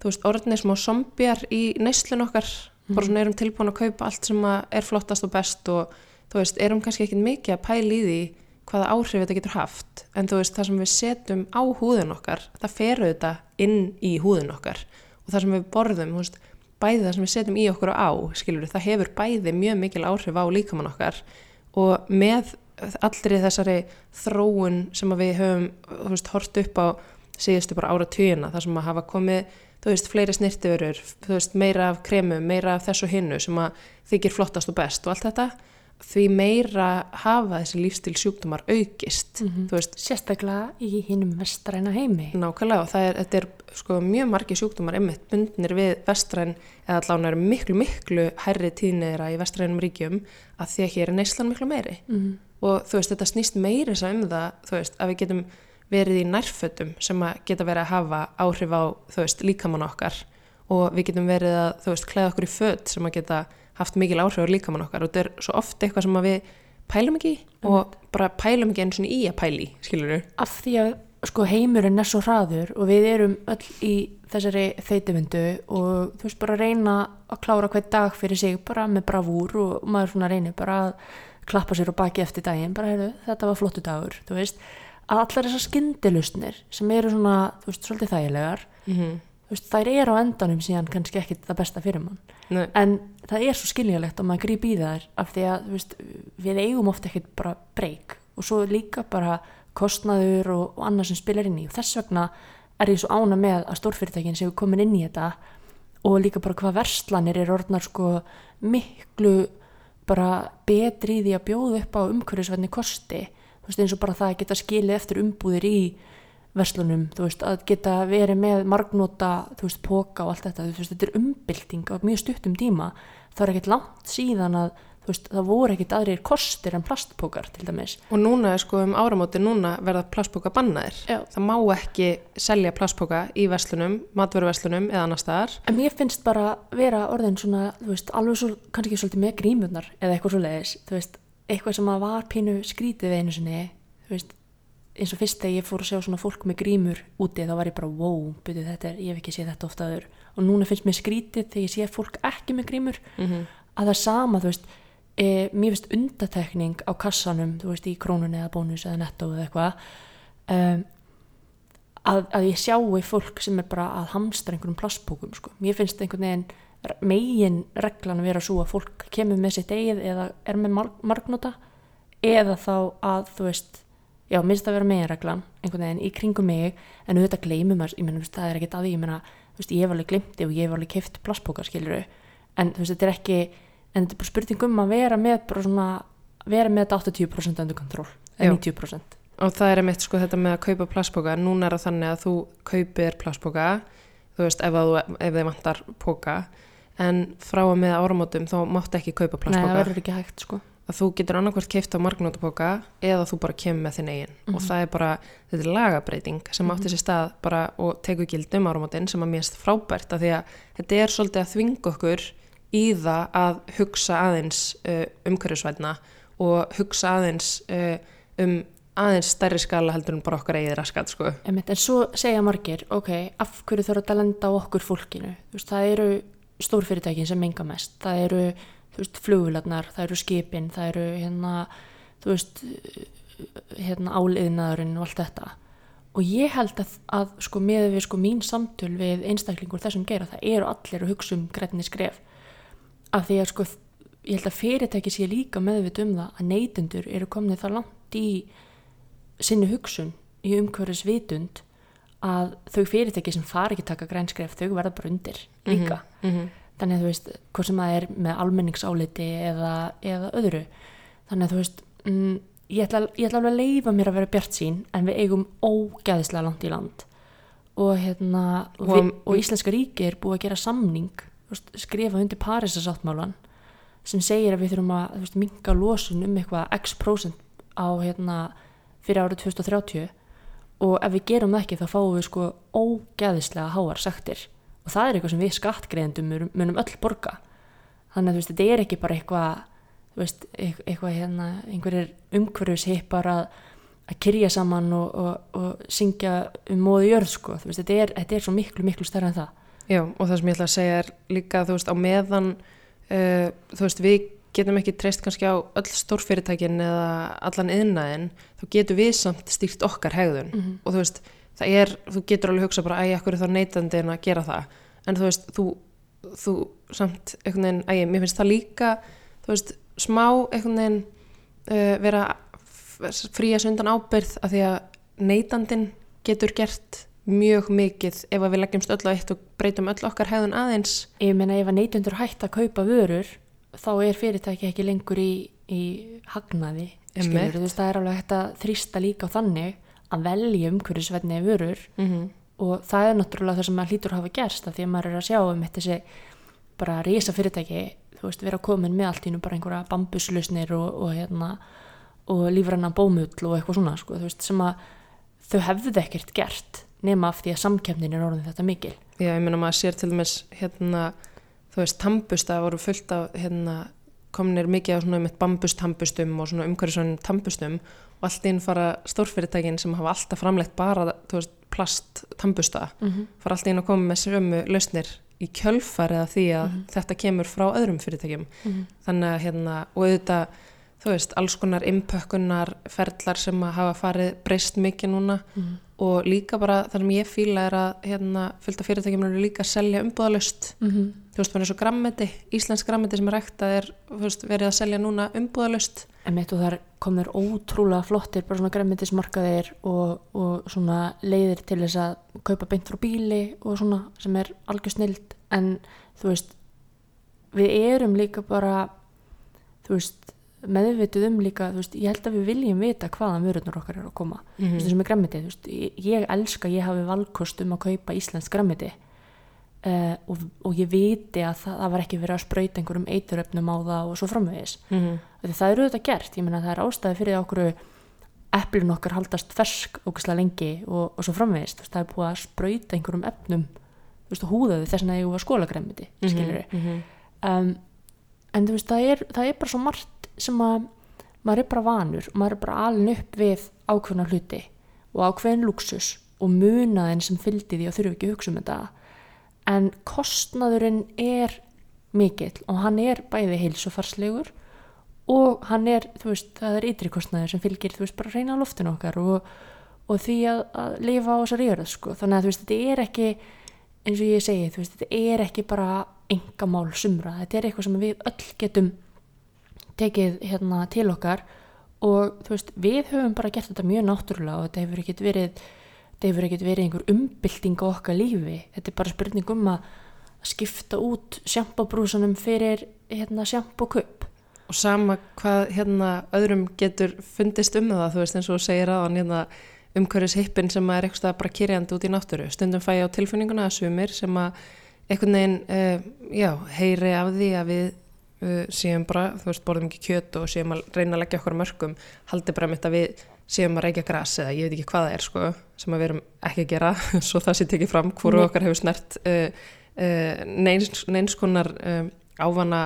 þú veist, orðinni smá zombjar í neyslun okkar, bara svona erum tilbúin að kaupa allt sem er flottast og best og þú veist, erum kannski ekkit mikið að pæla í því hvaða áhrif þetta getur haft, en þú veist, það sem við setjum á húðun okkar, það fer auðvitað inn í húðun okkar og það sem við borðum, veist, bæði það sem við setjum í okkur og á, skilur það hefur bæði mjög mikil áhrif á líkamann okkar og með allri þessari þróun sem við höfum, veist, hort upp á síðustu bara ára tugina, það sem að hafa komið, þú veist, fleiri snirtiförur, þú veist, meira af kremum, meira af þessu hinnu sem að þykir flottast og best og allt þetta, því meira hafa þessi lífstil sjúkdómar aukist, þú veist, sérstaklega í hinnum vestræna heimi. Nákvæmlega og það er, þetta er sko mjög margi sjúkdómar einmitt bundnir við vestræn eða allan eru miklu miklu hærri tíðniðra í vestrænum ríkjum að því að hér er neyslan miklu meiri. Mm. og þú veist þetta snýst meiri að um það veist að við getum verið í nærfötum sem að geta verið að hafa áhrif á líkamann okkar. Og við getum verið að klæða okkur í fött sem að geta haft mikil áhrif á líkamann okkar og þetta er svo oft eitthvað sem að við pælum ekki og bara pælum ekki eins og í að pæli skilur við af því að sko heimurinn er svo hraður og við erum öll í þessari þeytivindu og þú veist bara reyna að klára hvern dag fyrir sig bara með bravúr og maður svona reynir bara að klappa sér og baki eftir daginn bara heyrðu, þetta var flottu dagur þú veist, að allar þessar skyndilusnir sem eru svona, þú veist, svolítið þægilegar mm -hmm. Veist, þær eru á endanum síðan kannski ekki það besta fyrir mann. Nei, en það er svo skiljanlegt að maður gríp í þær af því að veist, við eigum ofta ekkert bara breyk og svo líka bara kostnaður og, og annað sem spilar inn í. Og þess vegna er ég svo ána með að stórfyrirtækin séu komin inn í þetta og líka bara hvað verslanir er orðnar sko miklu bara betri í því að bjóða upp á umhverfisvætni kosti. Þú veist eins og bara það að geta skilið eftir umbúðir í verslunum, þú veist, að geta verið með margnóta, þú veist, póka og allt þetta, þú veist, þetta er umbylting á mjög stuttum tíma, það er ekkert langt síðan að, þú veist, það voru ekkert aðrir kostir en plastpókar til dæmis Og núna er sko um áramóti núna verða plastpóka bannaðir. Já. Það má ekki selja plastpóka í verslunum, matveruverslunum eða annar staðar. En mér finnst bara vera orðin svona, þú veist, alveg svo, kannski svolítið með grímurnar eða eitthvað svo leiðis, þú veist, eitthvað sem að var pínu skrítið við einu sinni, þú veist, eins og fyrst þegar ég fór að sjá svona fólk með grímur úti þá var ég bara, wow, byrju þetta er, ég hef ekki séð þetta ofta aður og núna finnst mér skrítið þegar ég sé fólk ekki með grímur Mm að það er sama, þú veist, e, mér finnst undatekning á kassanum, þú veist, í krónunni eða bónus eða netto eða eitthvað, um, að, að ég sjáu fólk sem er bara að hamstra einhverjum plastbókum, sko. Mér finnst einhvern veginn megin reglan að vera svo að fólk kemur með sitt eigið eða er með marg, margnóta eða þá að, þú veist, já, minnst að vera meginreglan einhvern veginn í kringum mig en auðvitað gleymum maður, ég menn, það er ekkert að því, ég menna, þú veist, ég hef alveg glemti og ég hef alveg keft plastbókar, skiluru en þú veist, þetta er ekki en þetta er bara spurning um að vera með bara svona, vera með þetta 80% undir kontról, eða 90% og það er einmitt sko þetta með að kaupa plastboka núna er það þannig að þú kaupir plastboka þú veist ef, að þú, ef þið vantar póka en frá og með áramótum þá máttu ekki kaupa Nei, að þú getur annarkvært keift á margnótapóka eða þú bara kemur með þinn eigin og það er bara, þetta er lagabreiting sem átti sér stað bara og tekur gildum áramótin sem að mér finnst frábært af því að þetta er svolítið að þvinga okkur í það að hugsa aðeins uh, umhverjusvætna og hugsa aðeins uh, um aðeins stærri skala heldur en bara okkar eigið raskat sko. En svo segja margir, ok, af hverju þarf þetta að lenda á okkur fólkinu? Veist, það eru stórfyrirtækin sem menga mest, það eru, þú veist, flugularnar, það eru skipin, það eru, hérna, þú veist, hérna, áliðnaðurinn og allt þetta. Og ég held að, að sko, með við, sko, mín samtöl við einstaklingur þessum gera, það eru allir að hugsa um grænni skref. Af því að, sko, ég held að fyrirtæki sé líka meðvit um það að neytendur eru komnið það langt í sinni hugsun í umhverfis vitund að þau fyrirtæki sem fara ekki taka grænskref þau verða bara undir líka mm -hmm. Þannig að þú veist, hvort sem það er með almenningsáliti eða, eða öðru. Þannig að þú veist mm, ég, ætla, ég ætla alveg að leifa mér að vera bjart sín en við eigum ógæðislega langt í land. Og hérna og, við, og Íslenska ríki er búið að gera samning veist, skrifa undir Parísasáttmálan sem segir að við þurfum að veist, minga losun um eitthvað x prósent á hérna fyrir árið 2030 og ef við gerum það ekki þá fáum við sko ógæðislega háar sektir og það er eitthvað sem við skattgreðendum munum, öll borga. Þannig að veist, þetta er ekki bara eitthvað veist, eit- eitthvað hérna einhverjir umhverfishippar að að kyrja saman og, og, og syngja um móðu jörð sko, veist, þetta er, þetta er svo miklu, miklu stærra en það. Já, og það sem ég ætla að segja er líka, þú veist, á meðan uh, þú veist, við getum ekki treyst kannski á öll stórfyrirtækin eða allan yðnaðin, þá getum við samt stýrt okkar hegðun. Mhm. og þú veist, það er, þú getur alveg hugsa bara, æ, akkur er þá neytandinn að gera það? En þú veist, þú, þú samt einhvern veginn, æ, mér finnst það líka þú veist, smá einhvern veginn uh, vera fría sundan ábyrð af því að neytandinn getur gert mjög mikið ef að við leggjumst öll á eitt og breytum öll okkar hegðun aðeins. Ég meina ef að neytundur hætt að kaupa vörur þá er fyrirtæki ekki lengur í, í hagnaði skilur, þú veist það er alveg hægt að þrýsta líka á þannig að velja umhverfisvenni vörur mm -hmm. og það er náttúrulega það sem maður hlýtur að hafa gerst af því að maður er að sjá um þessi bara risa fyrirtæki þú veist vera komin með allt í nú bara einhverja bambuslausnir og, og hérna og lífræna bómull og eitthvað svona sko, þú veist sem að þau hefðu ekkert gert nema af því að samkefnin er orðin þetta mikil Já, ég meina maður sér til dæmis hérna, þú veist, tambusta voru fullt af hérna, komnir mikið á svona með bambustambustum og svona umhverjusvænum tambustum og allt inn fara stórfyrirtækin sem hafa alltaf framleitt bara, veist, plast tambusta, mm -hmm. fara allt inn að koma með sömu lausnir í kjölfar eða því að þetta kemur frá öðrum fyrirtækjum. Þannig að hérna, og auðvitað þú veist, alls konar impökkunar ferlar sem að hafa farið breyst mikið núna. Og líka bara það sem ég fíla er að hérna, fylgta fyrirtækjum eru líka að selja umbúðalust Mhm. þú veist, bara eins og grammeti, íslensk grammeti sem er ræktað er þú veist, verið að selja núna umbúðalust En mitt og þar komur ótrúlega flottir bara svona græmmetismarkaðir og, og svona leiðir til þess að kaupa beint frá bíli og svona sem er algjör snild en þú veist við erum líka bara þú veist meðvituð um líka, þú veist, ég held að við viljum vita hvaðan vörurnar okkar eru að koma. Þú veist, þessum er græmmiti, þú veist, ég, elska ég hafi valkost um að kaupa íslensk græmmiti uh, og, og ég viti að það, það var ekki verið að sprauta einhverjum eituröfnum á það og svo framvegis. Mm -hmm. Það eru auðvitað gert, ég meina það er ástæði fyrir því að okkur eplin okkar haldast fersk ógæslega lengi og, og svo framvegist, þú veist, það er búið að sprauta einhverjum efnum, þú veist, og húðaðu þess að ég var skólagremmiti, skilur -hmm. um, en þú veist, það er, það er bara svo margt sem að maður er bara vanur og maður er bara alin upp við ákveðna hluti og ákveðin luxus og munaðin sem fylgdi því og þurfi ekki að hugsa um þetta. En kostnaðurinn er mikill og hann er bæði heilsufarslegur og hann er, þú veist, það er ytri kostnaður sem fylgir, þú veist, bara reyna á loftinu okkar og, og því að, að lifa á þessari jörð, sko, þannig að þú veist, þetta er ekki eins og ég segi, þú veist, þetta er ekki bara engamál sumra, þetta er eitthvað sem við öll getum tekið hérna til okkar og þú veist, við höfum bara gert þetta mjög náttúrulega og þetta hefur ekkert verið þetta hefur ekkert verið einhver umbylting á okkar lífi, þetta er bara spurning um að skipta út sjampabrúsanum fyrir hérna sjampakupp og sama hvað hérna öðrum getur fundist um það, þú veist eins og segir aðan hérna umhverfis hippin sem er eitthvað bara kyrjandi út í náttúru. Stundum fæ ég á tilfinninguna að sumir sem að einhvern veginn, uh, já, heyri af því að við séum bara, þú veist, borðum ekki kjöt og séum að reyna að leggja okkur mörgum haldi bara mitt að við séum að reykja gras eða ég veit ekki hvað það er, sko sem við erum ekki að gera, (laughs) svo það sé tekið fram hvoru Nei. okkar hefur snert uh, uh, neins, neins konar um, ávana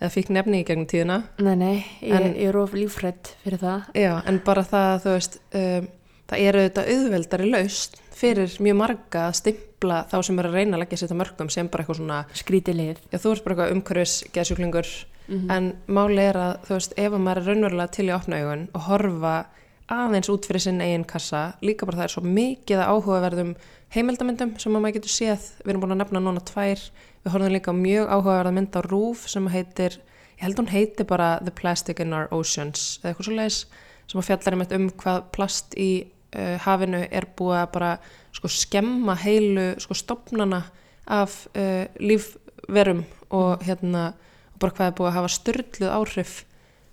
eða fikk nefni í gegnum tíðina. Nei, nei, ég, En- ég er of lífrætt fyrir það. Já, en bara það að þú veist, um, það er auðvitað auðveldari laust fyrir mjög marga að stimpla þá sem er að reyna að leggja sér þetta mörgum sem bara eitthvað svona, skrítið lið. Já þú ert bara eitthvað umhverfis geðsjúklingur, Mhm. en máli er að þú veist, ef að maður er raunverulega til í opna augun og horfa aðeins út fyrir sinn eigin kassa, líka bara það er svo mikið áhugaverðum heimildamyndum sem að maður getur séð, við erum búin að nefna núna tvær, við horfum líka mjög áhugaverða mynd á Rúf sem heitir ég held hún heiti bara The Plastic in Our Oceans eða eitthvað svo leiðis sem að fjallar um hvað plast í uh, hafinu er búið að bara sko skemma heilu sko stopnana af uh, lífverum og hérna og bara hvað er búið að hafa styrluð áhrif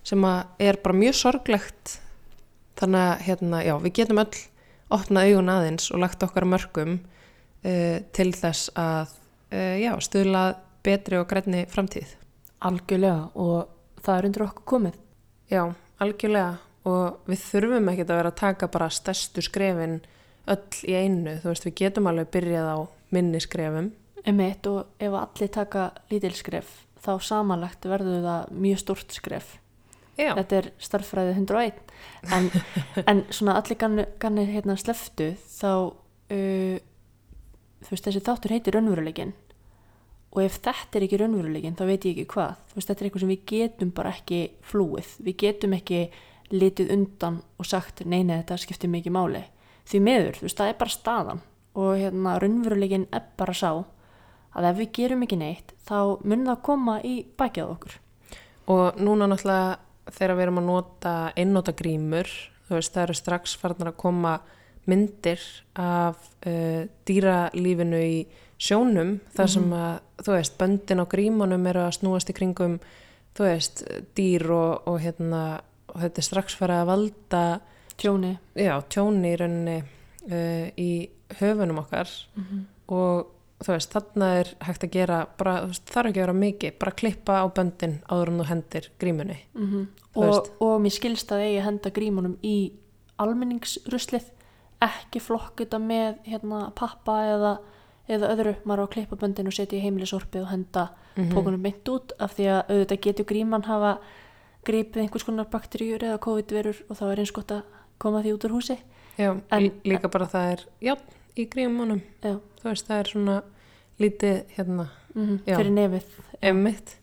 sem að er bara mjög sorglegt. Þannig að hérna, já, við getum öll opnað augun aðeins og lagt okkar mörgum uh, til þess að já, stuðla betri og grænni framtíð. algjörlega og það er undir okkur komið. Já, algjörlega og við þurfum ekkert að vera að taka bara stærstu skrefin öll í einu, þú veist við getum alveg byrjað á minni skrefum. um eitt og ef allir taka lítil skref þá samanlegt verður það mjög stort skref. Já, þetta er starffræði 101 en, (laughs) en svona allir ganni, ganni hérna sleftu þá uh, þú veist þessi þáttur heitir raunveruleikin og ef þetta er ekki raunveruleikin þá veit ég ekki hvað. Þú veist þetta er eitthvað sem við getum bara ekki flúið. Við getum ekki litið undan og sagt neina þetta skiptir mikið máli. Því meður, þú veist það er bara staðan. Og hérna raunveruleikin er bara sá að ef við gerum ekki neitt þá mun það koma í bakið okkur. Og núna náttúrulega þegar við erum að nota einnota grímur, þú veist það eru strax farnar að koma myndir af uh, dýralífinu í sjónum þar sem að, þú veist, böndin á grímunum eru að snúast í kringum, þú veist, dýr og, og hérna, og þetta er strax farið að valda, tjóni. Já, tjóni í rauninni uh, í höfunum okkar. Og þú veist, þarna er hægt að gera bara, veist, þarf ekki að vera mikið, bara klippa á böndin áður en þú hendir grímunni. mm Þú og, og mér skilst að eigi henda grímunum í almenningsruslið ekki flokk þetta með hérna, pappa eða, eða öðru. Maður á að klippa böndin og setja í heimilisorpið og henda Mhm. pókunum beint út af því að auðvitað getur gríman hafa gripið einhvers konar bakteríur eða COVID-verur og þá er eins gott að koma því út úr húsi Já, En- en, líka bara það er, já, í grímunum, Já. þú veist, það er svona lítið, hérna, mm Já. fyrir nefið emmitt.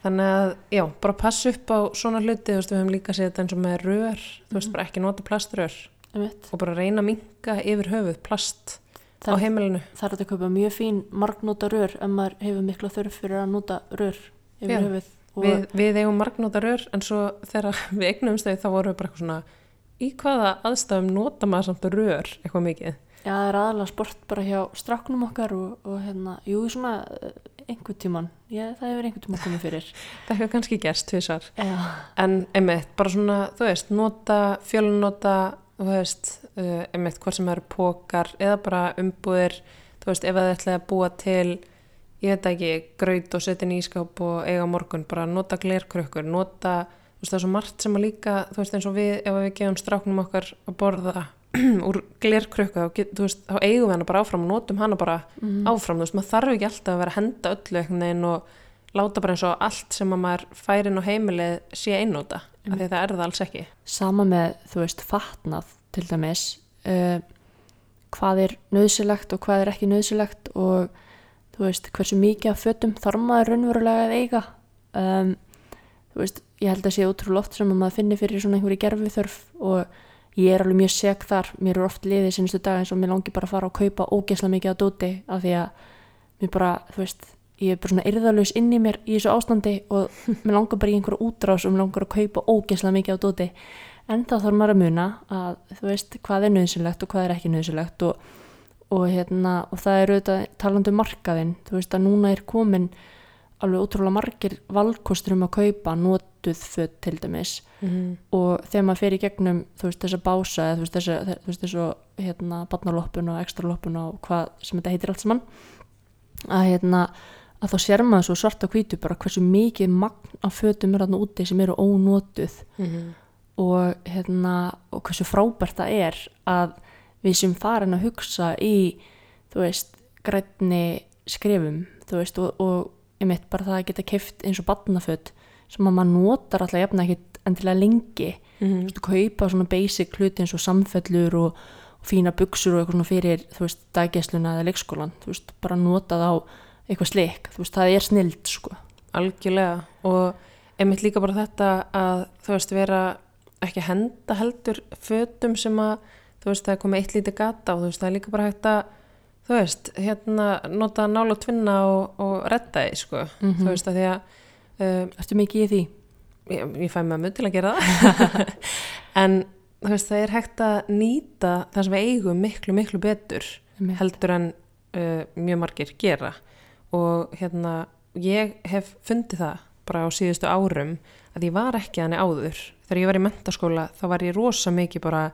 Þannig að, já, bara passa upp á svona hluti, þú veist, við höfum líka séð þetta eins og með rör, þú veist, bara ekki nota plaströr Einmitt. og bara reyna að minka yfir höfuð plast á það, heimilinu. það er að kaupa mjög fín margnóta rör ef maður hefur mikla þörf fyrir að nota rör yfir Já. höfuð Við, við eigum margnóta rör, en svo þegar (laughs) við eignumst þau, þá vorum við bara eitthvað svona, í hvaða aðstæðum nota maður samt rör eitthvað mikið? Já, það er aðalega sport bara hjá stráknum okkar og, og hérna, jú, svona eh, einhvern tíman, já, það hefur einhvern tíman komið fyrir. (laughs) Það hefur kannski gerst tvisar. Já, En einmitt, bara svona, þú veist, nota, fjölnota, þú veist, uh, einmitt, hvort sem eru pókar eða bara umbúðir, þú veist, ef það ætlaði að búa til, ég veit ekki, graut og setja í ískáp og eiga morgun, bara nota glerkrukkur, nota, þú veist, það er svo margt sem að líka, þú veist, eins og við, ef við gefum stráknum okkar að borða (clears throat) úr get- þú veist, þá eigum við hana bara áfram og notum hana bara áfram, þú veist, maður þarf ekki alltaf að vera að henda öllu einhvern veginn og láta bara eins og allt sem að maður færin á heimilið sé einnóta, af því að það er það alls ekki. sama með, þú veist, fatnað til dæmis, uh, hvað er nöðsilegt og hvað er ekki nöðsilegt og þú veist, hversu mikið af fötum þarf maður raunverulega að eiga. Um, þú veist, ég held að sé ótrúlega oft sem að maður finnir fyrir svona einhverju gerfi þörf og ég er alveg mjög seg þar, mér er oft liðið sinustu dag eins og mér langi bara að fara og kaupa ógesla mikið á dóti af því að mér bara, þú veist, ég er bara svona yrðalus inn í mér í þessu ástandi og (laughs) mér langar bara í einhverju útrás og mér langar að kaupa ógesla mikið á dóti en þá þarf maður að muna að þú veist hvað er nöðsynlegt og hvað er ekki nöðsynlegt og, og hérna og það er auðvitað talandi um markaðinn þú veist að núna er komin alveg ótrúlega margir valkostur um að kaupa notuð föt til dæmis Mhm. og þegar maður fer í gegnum þú veist þessa bása eða þú veist þessa þú veist þessu hérna barnaloppun og ekstraloppun og hvað sem þetta heitir allt saman að hérna að þá sér maður svo svart og hvítu bara hversu mikið magn af fötum er þarna úti sem eru ónotuð Mhm. og hérna og hversu frábært það er að við sem farin að hugsa í þú veist grænni skrefum þú veist og, og einmitt bara það að geta keft eins og barnaföt sem að maður notar alltaf jafna ekkit endilega lengi þú Mhm. veist, kaupa svona basic hluti eins og samfellur og, og fína buksur og eitthvað svona fyrir, þú veist, daggesluna eða leikskólan, þú veist, bara nota það á eitthvað slik, þú veist, það er snild, sko. Algjörlega og einmitt líka bara þetta að þú veist vera ekki henda heldur fötum sem að þú veist það er komið eitt lítið gata og þú veist það er líka bara hægt að þú veist hérna nota nála tvinna og, og redda því sko. Þú veist að því að uh, Ertu mikið í því? ég, ég fæ með til að gera það. (laughs) En þú veist það er hægt að nýta það sem við eigum miklu miklu betur Einmitt. heldur en uh, mjög margir gera. Og hérna ég hef fundið það bara á síðustu árum að ég var ekki þannig áður. Þegar ég var í mentaskóla þá var ég rosa mikið bara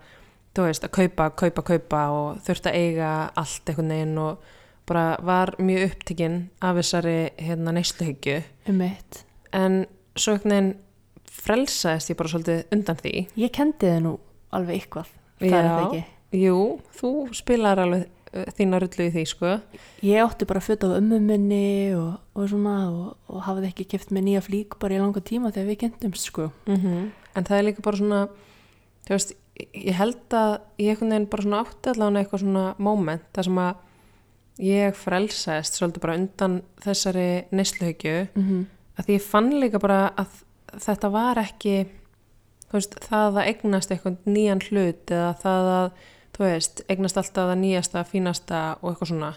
þú veist að kaupa, kaupa, kaupa og þurfti að eiga allt einhvern veginn og bara var mjög upptikinn af þessari hérna neysluhyggju Um eitt. en svo einhvern veginn frelsaðist ég bara svolítið undan því Ég kendi þið nú alveg eitthvað, það er það ekki. Jú, þú spilar alveg uh, þína rullu í því sko Ég átti bara föt á ömmu minni og, og svona og, og hafði ekki keft með nýja flík bara í langa tíma þegar við kendumst, sko. -hmm. en það er líka bara svona þú veist, ég held að ég einhvern veginn bara svona átti allavega eitthvað svona moment þar sem að ég frelsaðist svolítið bara undan þessari neysluhyggju. Mm að því ég fann líka bara að þetta var ekki veist, það að eignast eitthvað nýjan hlut eða það að veist, eignast alltaf það nýjasta, fínasta og eitthvað svona.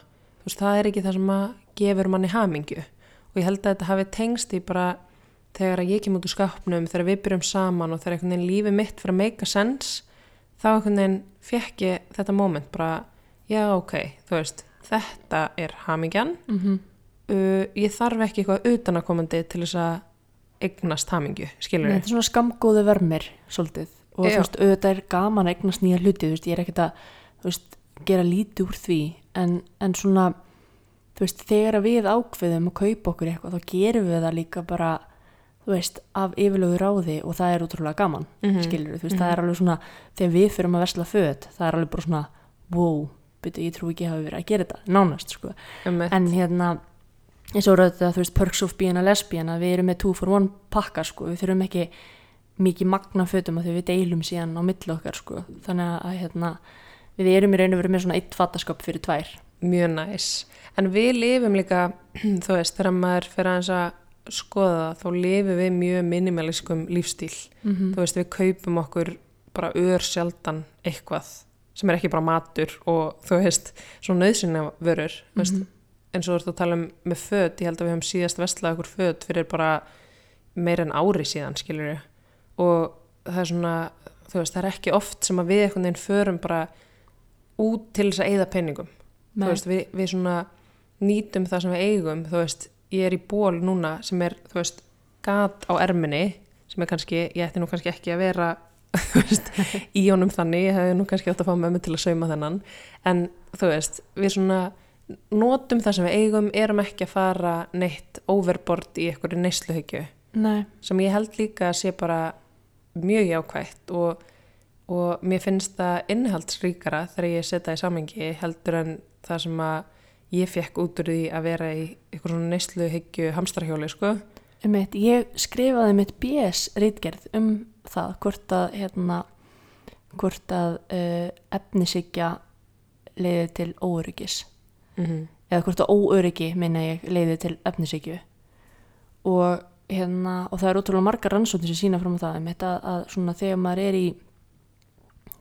Veist, það er ekki það sem að gefur manni hamingju. Og ég held að þetta hafi tengst í bara þegar ég kem út úr skapnum þegar við byrjum saman og þegar einhvern veginn lífið mitt fyrir að make a sense þá einhvern veginn fekk ég þetta moment bara, já ok, þú veist þetta er hamingjan -hmm. uh, ég þarf ekki eitthvað utanakomandi til þess að eignast hamingju, skilur Þetta er svona skamgóðu vermir svolítið og Já. þú veist, auðvitað er gaman að eignast nýja hluti, þú veist, ég er ekkert að þú veist, gera lítið úr því en, en svona, þú veist þegar við ákveðum að kaupa okkur eitthvað þá gerum við það líka bara þú veist, af yfirlögu ráði og það er útrúlega gaman, mm Mhm. skilur þú veist, það er alveg svona, þegar við fyrir að versla föt það er alveg bara svona, wow byrju, ég trú ekki að hafa verið að gera þetta, nánast sko. Um en hérna eins og rauðið að þú veist perks of being a lesbian að við erum með two for one pakka sko við þurfum ekki mikið magna fötum að við deilum síðan á milli okkar sko. Þannig að hérna við erum í raun og veru með svona eitt fattaskap fyrir tvær. Mjög næs. En við lifum líka (clears throat) þú veist, þegar maður fyrir að skoða þá lifum við mjög minimaliskum lífstíl. Mm þú veist, við kaupum okkur bara ör sjaldan eitthvað sem er ekki bara matur og þú veist, svona nöðsynna vörur þú veist, eins og þú ert að tala um með föt, ég held að við höfum síðast vestlað okkur föt fyrir bara meir en ári síðan, skilur við og það er svona, þú veist, það er ekki oft sem að við einhvern veginn förum bara út til þess að eyða penningum veist, við, við svona nýtum það sem við eigum, þú veist ég er í ból núna sem er, þú veist gat á erminni, sem er kannski ég ætti nú kannski ekki að vera (laughs) veist, í honum þannig, ég hefði nú kannski átt að fá mömmu til að sauma þennan. En þú veist, við svona notum það sem við eigum, erum ekki að fara neitt overbord í einhverju neysluhyggju. Nei, sem ég held líka að sé bara mjög jákvætt og, og mér finnst það innihaldsríkara þegar ég setja í samengi heldur en það sem að ég fekk út úr því að vera í eitthvað svona neysluhyggju hamstrahjóli sko. eitt, ég skrifaði mitt BS reitgerð um það hvort að hérna hvort að uh, efnisíkja leiði til óöryggis mm -hmm. eða hvort að óöryggi minna ég leiði til efnisíkju og hérna og það er ótrúlega margar rannsóknir sem sína fram á það einmitt að, að svona þegar maður er í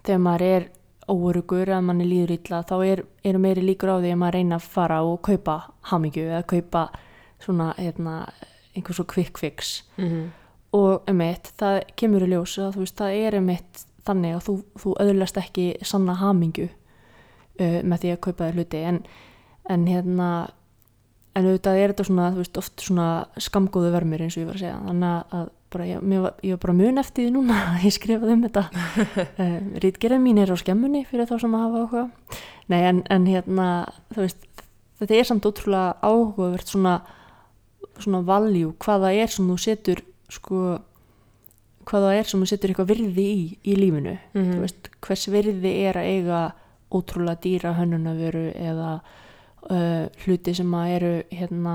þegar maður er óörugur eða manni líður illa þá er, eru meiri líkur á því að maður reyna að fara og kaupa hamingju eða kaupa svona hérna einhver svo quick fix. Og um eitt, það kemur í ljós að veist, það er um eitt þannig að þú, þú öðlast ekki sanna hamingju uh, með því að kaupa þér hluti. En, en hérna en auðvitað er þetta svona, veist, oft svona skamgóðu vermir eins og ég var að segja. Þannig að bara, ég, var, ég var bara mun eftir því núna að ég skrifaði um þetta. (laughs) Uh, rítgerðin mín er á skemmunni fyrir þá sem að hafa áhuga. Nei, en, en hérna, veist þetta er samt ótrúlega áhugavert svona, svona valjú hvaða er sem þú setur sko, hvaða er sem þú setur eitthvað virði í, í lífinu. Mhm. þú veist, hvers virði er að eiga ótrúlega dýra hönnunavöru eða uh, hluti sem að eru hérna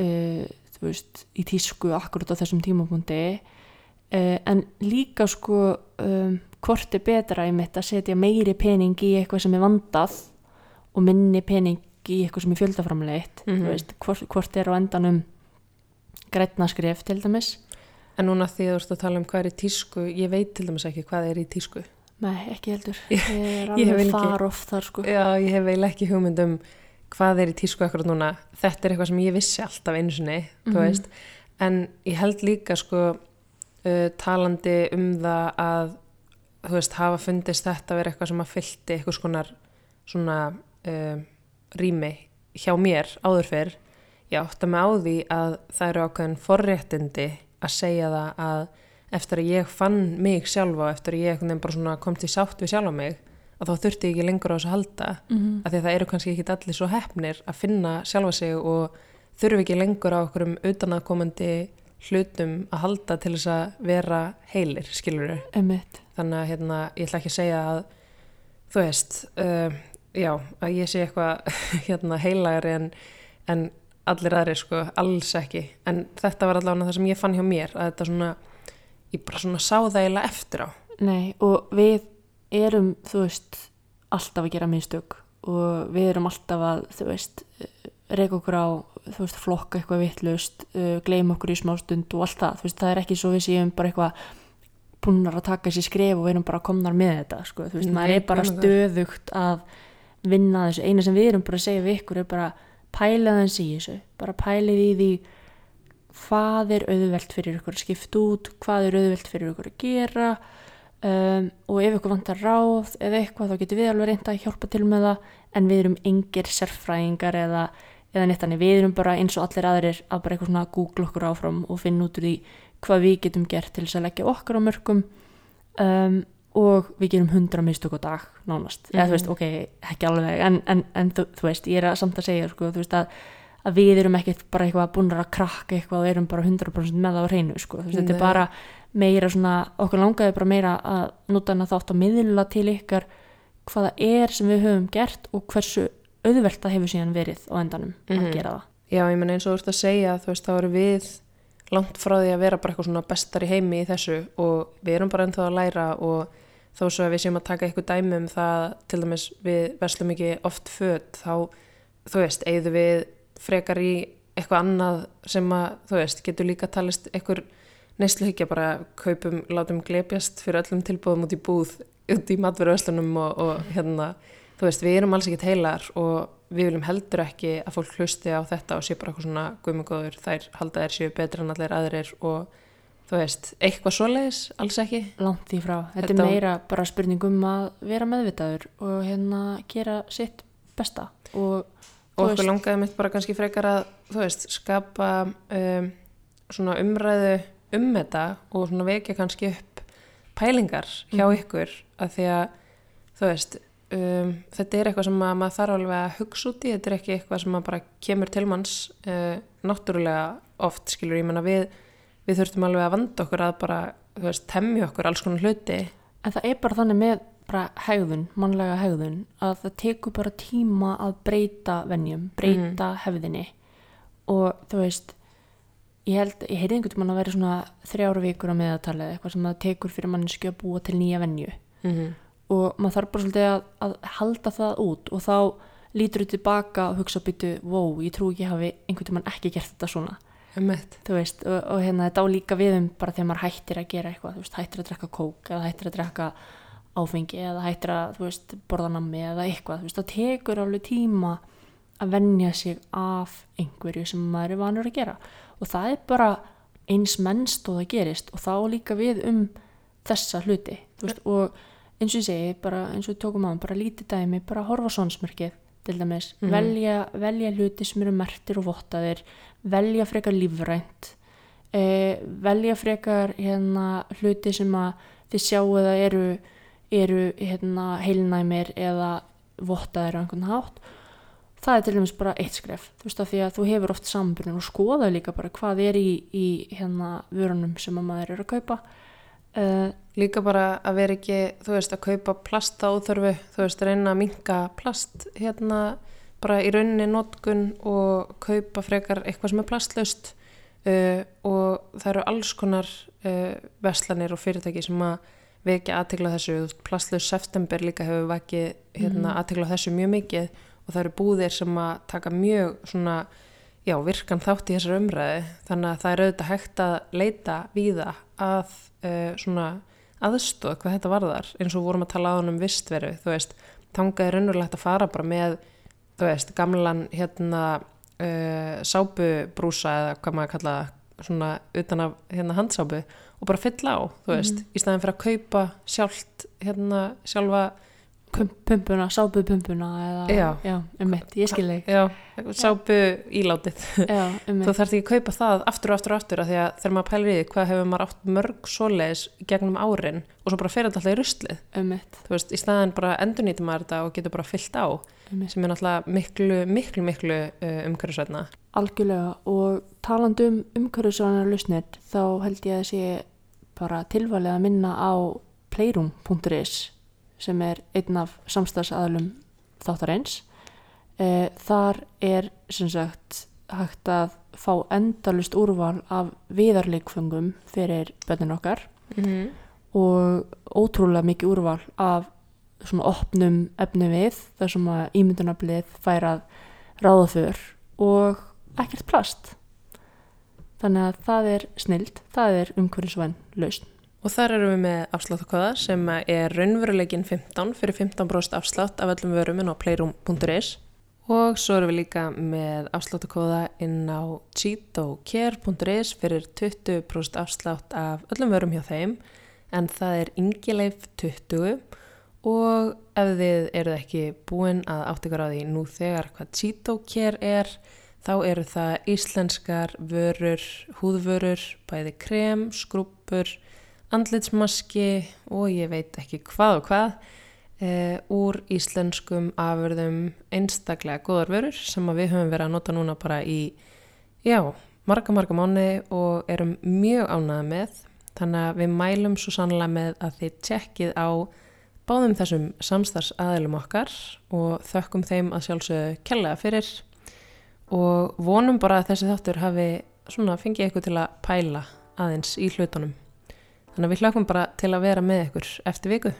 uh, þú veist, í tísku akkurat á þessum tímapunkti uh, en líka sko um, hvort er betra í mitt að setja meiri pening í eitthvað sem er vandað og minni pening í eitthvað sem er fjöldaframleitt Mhm. þú veist, hvort, hvort er á endanum grætna skref til dæmis En núna því að þú ert að tala um hvað er í tísku, ég veit til dæmis ekki hvað er í tísku. Nei, ekki heldur. Ég- Ég ég hef ekki- þar sko. Já, ég hef ekki hugmynd um hvað er í tísku akkurat núna. Þetta er eitthvað sem ég vissi alltaf einu sinni, Mhm. veist. En ég held líka sko uh, talandi um það að, veist, hafa fundist þetta vera eitthvað sem að fylgti eitthvað skonar svona uh, rými hjá mér áður fyrr. Ég átta mig á því að það eru ákveðin forréttindi að segja það að eftir að ég fann mig sjálfa, eftir að ég kom til sátt við sjálfa mig, að þá þurfti ég ekki lengur á þessu halda Mhm. af því að það eru kannski ekki allir svo hefnir að finna sjálfa sig og þurfi ekki lengur á okkur um utanakomandi hlutum að halda til þess að vera heilir, skilur þannig að hérna, ég ætla ekki að segja að þú veist uh, já, að ég sé eitthvað (laughs) hérna, heilagari en, en allir aðrir sko, alls ekki. En þetta var allavega það sem ég fann hjá mér að þetta svona, ég bara svona sá það eiginlega eftir á. Nei, og við erum, þú veist, alltaf að gera minnstök og við erum alltaf að, þú veist, reyka okkur á, þú veist, flokka eitthvað vittlust, uh, gleyma okkur í smástund og allt það, þú veist, það er ekki svo við séum bara eitthvað búnar að taka sér skref og við erum bara komnar með þetta, sko, þú veist, Nei, maður er bara stöðugt að vinna þessu, eina sem við erum bara að segja við ykkur er bara pælið hans í þessu, bara pælið í því hvað er auðvelt fyrir ykkur að skipta út, hvað er auðvelt fyrir ykkur að gera um, og ef ykkur vantar ráð eða eitthvað þá getur við alveg reynda að hjálpa til með það en við erum engir sérfræðingar eða, eða neitt þannig, við erum bara eins og allir aðrir að bara eitthvað svona google okkur áfram og finna út úr því hvað við getum gert til þess að leggja okkar á mörgum um, og við gerum hundra mistök á dag nánast, eða þú veist, ok, ekki alveg en, en, en þú, þú veist, ég er að samt að segja sko, þú veist að, að við erum ekkert bara eitthvað búin að krakka eitthvað og erum bara 100% með það á hreinu sko, þetta er bara meira svona, okkur langaði bara meira að nota hana þátt að miðla til ykkar hvaða er sem við höfum gert og hversu auðvelt það hefur síðan verið á endanum Mhm. að gera það. Já, ég menn eins og þú ert að segja, þú veist, þá erum við langt frá því að vera bara eitthvað svona bestar í heimi í þessu og við erum bara ennþá að læra og þó svo að við séum að taka eitthvað dæmi um það, til dæmis við verslum ekki oft föt, þá, þú veist, eigðu við frekar í eitthvað annað sem að, þú veist, getur líka talist eitthvað neysluhyggja bara kaupum, látum glepjast fyrir öllum tilbúðum út í búð, út í matveruverslunum og, og hérna, þú veist, við erum alls ekkert heilar og við viljum heldur ekki að fólk hlusti á þetta og sé bara eitthvað svona guðmengóður, þær halda þær séu betri en allir aðrir og þú veist, eitthvað svoleiðis, alls ekki Langt því frá. Þetta, Þetta- er meira bara spurning um að vera meðvitaður og hérna gera sitt besta og og okkur langaði mitt bara kannski frekar að þú veist, skapa um, svona umræðu um þetta og svona vekja kannski upp pælingar hjá Mhm. ykkur að því að þú veist um, þetta er eitthvað sem að maður þarf alveg að hugsa út í, þetta er ekki eitthvað sem bara kemur til manns uh, náttúrulega oft skilur, ég menna við við þurftum alveg að vanda okkur að bara þú veist, temja okkur alls konar hluti. En það er bara þannig með bara hegðun, mannlega hegðun, að það tekur bara tíma að breyta venjum, breyta hefðinni. Og þú veist, ég held, ég heyrði einhvern tímann að vera svona þrjára vikur á meðatalið, eitthvað sem það tekur fyrir manneski að búa til nýja venju. Mm -hmm. og maður þarf bara svolítið að, að halda það út og þá lítur þú tilbaka og hugsa byttu, wow, ég trú ekki hafi einhvern tímann ekki gert þetta svona. Veist, og, og hérna þetta á líka við um bara þegar maður hættir að gera eitthvað, veist, hættir að drekka kók eða hættir að drekka áfengi eða hættir að, þú veist, borða nammi eða eitthvað, þú veist, það tekur alveg tíma að venja sig af einhverju sem maður er vanur að gera og það er bara eins mennst og það gerist og þá líka við um þessa hluti, veist, og eins og ég segi, bara eins og við tókum á bara lítið dæmi, bara horfa á svonsmörkið til dæmis, Mhm. velja, velja hluti sem eru mertir og vottaðir velja frekar lífrænt eh, velja frekar hérna, hluti sem að þið sjáu að eru, eru hérna, heilnæmir eða vottaðir á einhvern hátt það er til dæmis bara eitt skref. Þú veist að því að þú hefur oft sambunum og skoða líka bara hvað er í, í hérna vörunum sem að maður er að kaupa. Uh, Líka bara að vera ekki, þú veist, að kaupa plast á þörfu, þú veist, reyna að minka plast hérna bara í rauninni notkun og kaupa frekar eitthvað sem er plastlaust. Uh, og það eru alls konar uh, veslanir og fyrirtæki sem að vekja aðtegla þessu, plastlaus september líka hefur vakið hérna, Mhm. aðtegla þessu mjög mikið og það eru búðir sem að taka mjög svona, já, virkan þátt í þessar umræði, þannig að það er auðvitað hægt að leita víða að uh, svona aðstóð hvað þetta varðar. Eins og vorum að tala á hann um vistveru þú veist, þangað er raunverulegt að fara bara með, þú veist, gamlan hérna uh, sápubrúsa eða hvað maður kalla svona utan af hérna handsápu og bara fylla á, þú veist, í staðin fyrir að kaupa sjálft, hérna sjálfa, pump, pumpuna, sápuð pumpuna eða, Já. já um mitt, ég skil þig. Já, sápu ílátið. Já, (laughs) um þú þarft ekki að kaupa það aftur og aftur og aftur af því að þegar maður pælir í því hvað hefur maður átt mörg svoleiðis gegnum árin og svo bara fer alltaf í ruslið. Um mitt, þú veist, í staðin bara endurnýtum maður þetta og getur bara fyllt á um sem er náttúrulega miklu, miklu, miklu uh, umhverfisvætna. Algjörlega og talandi um umhverfisvænar lausnir þá held ég að sé bara tilvalið að minna á playroom.is sem er einn af samstagsaðalum þáttarins e, þar er sem sagt hægt að fá endalust úrval af viðarleikfungum fyrir bönnin okkar Mm -hmm. og ótrúlega mikið úrval af svona opnum efni við þar sem að ímyndunaflið fær að ráða för og ekkert plast. Þannig að það er snild það er umhverfisvæn lausn. Og þar erum við með afsláttakóða sem er raunveruleikin 15 fyrir 15% afslátt af öllum vörum inn á playroom.is og svo erum við líka með afsláttakóða inn á cheatocare.is fyrir 20% afslátt af öllum vörum hjá þeim. En það er yngileif 20 og ef þið eruð ekki búin að átt ykkur á því nú þegar hvað cheatocare er þá eru það íslenskar vörur, húðvörur, bæði krem, skrúpur, andlitsmaski og ég veit ekki hvað og hvað e, úr íslenskum afurðum einstaklega góðar vörur sem við höfum verið að nota núna bara í, já, marga, marga mánu og erum mjög ánæða með. Þannig að við mælum svo sannlega með að þið tjekkið á báðum þessum samstarfs aðilum okkar og þökkum þeim að sjálfsögðu kellega fyrir og vonum bara að þessi þáttur hafi svona fengið ykkur til að pæla aðeins í hlutunum. Þannig að við hlökkum bara til að vera með ykkur eftir viku.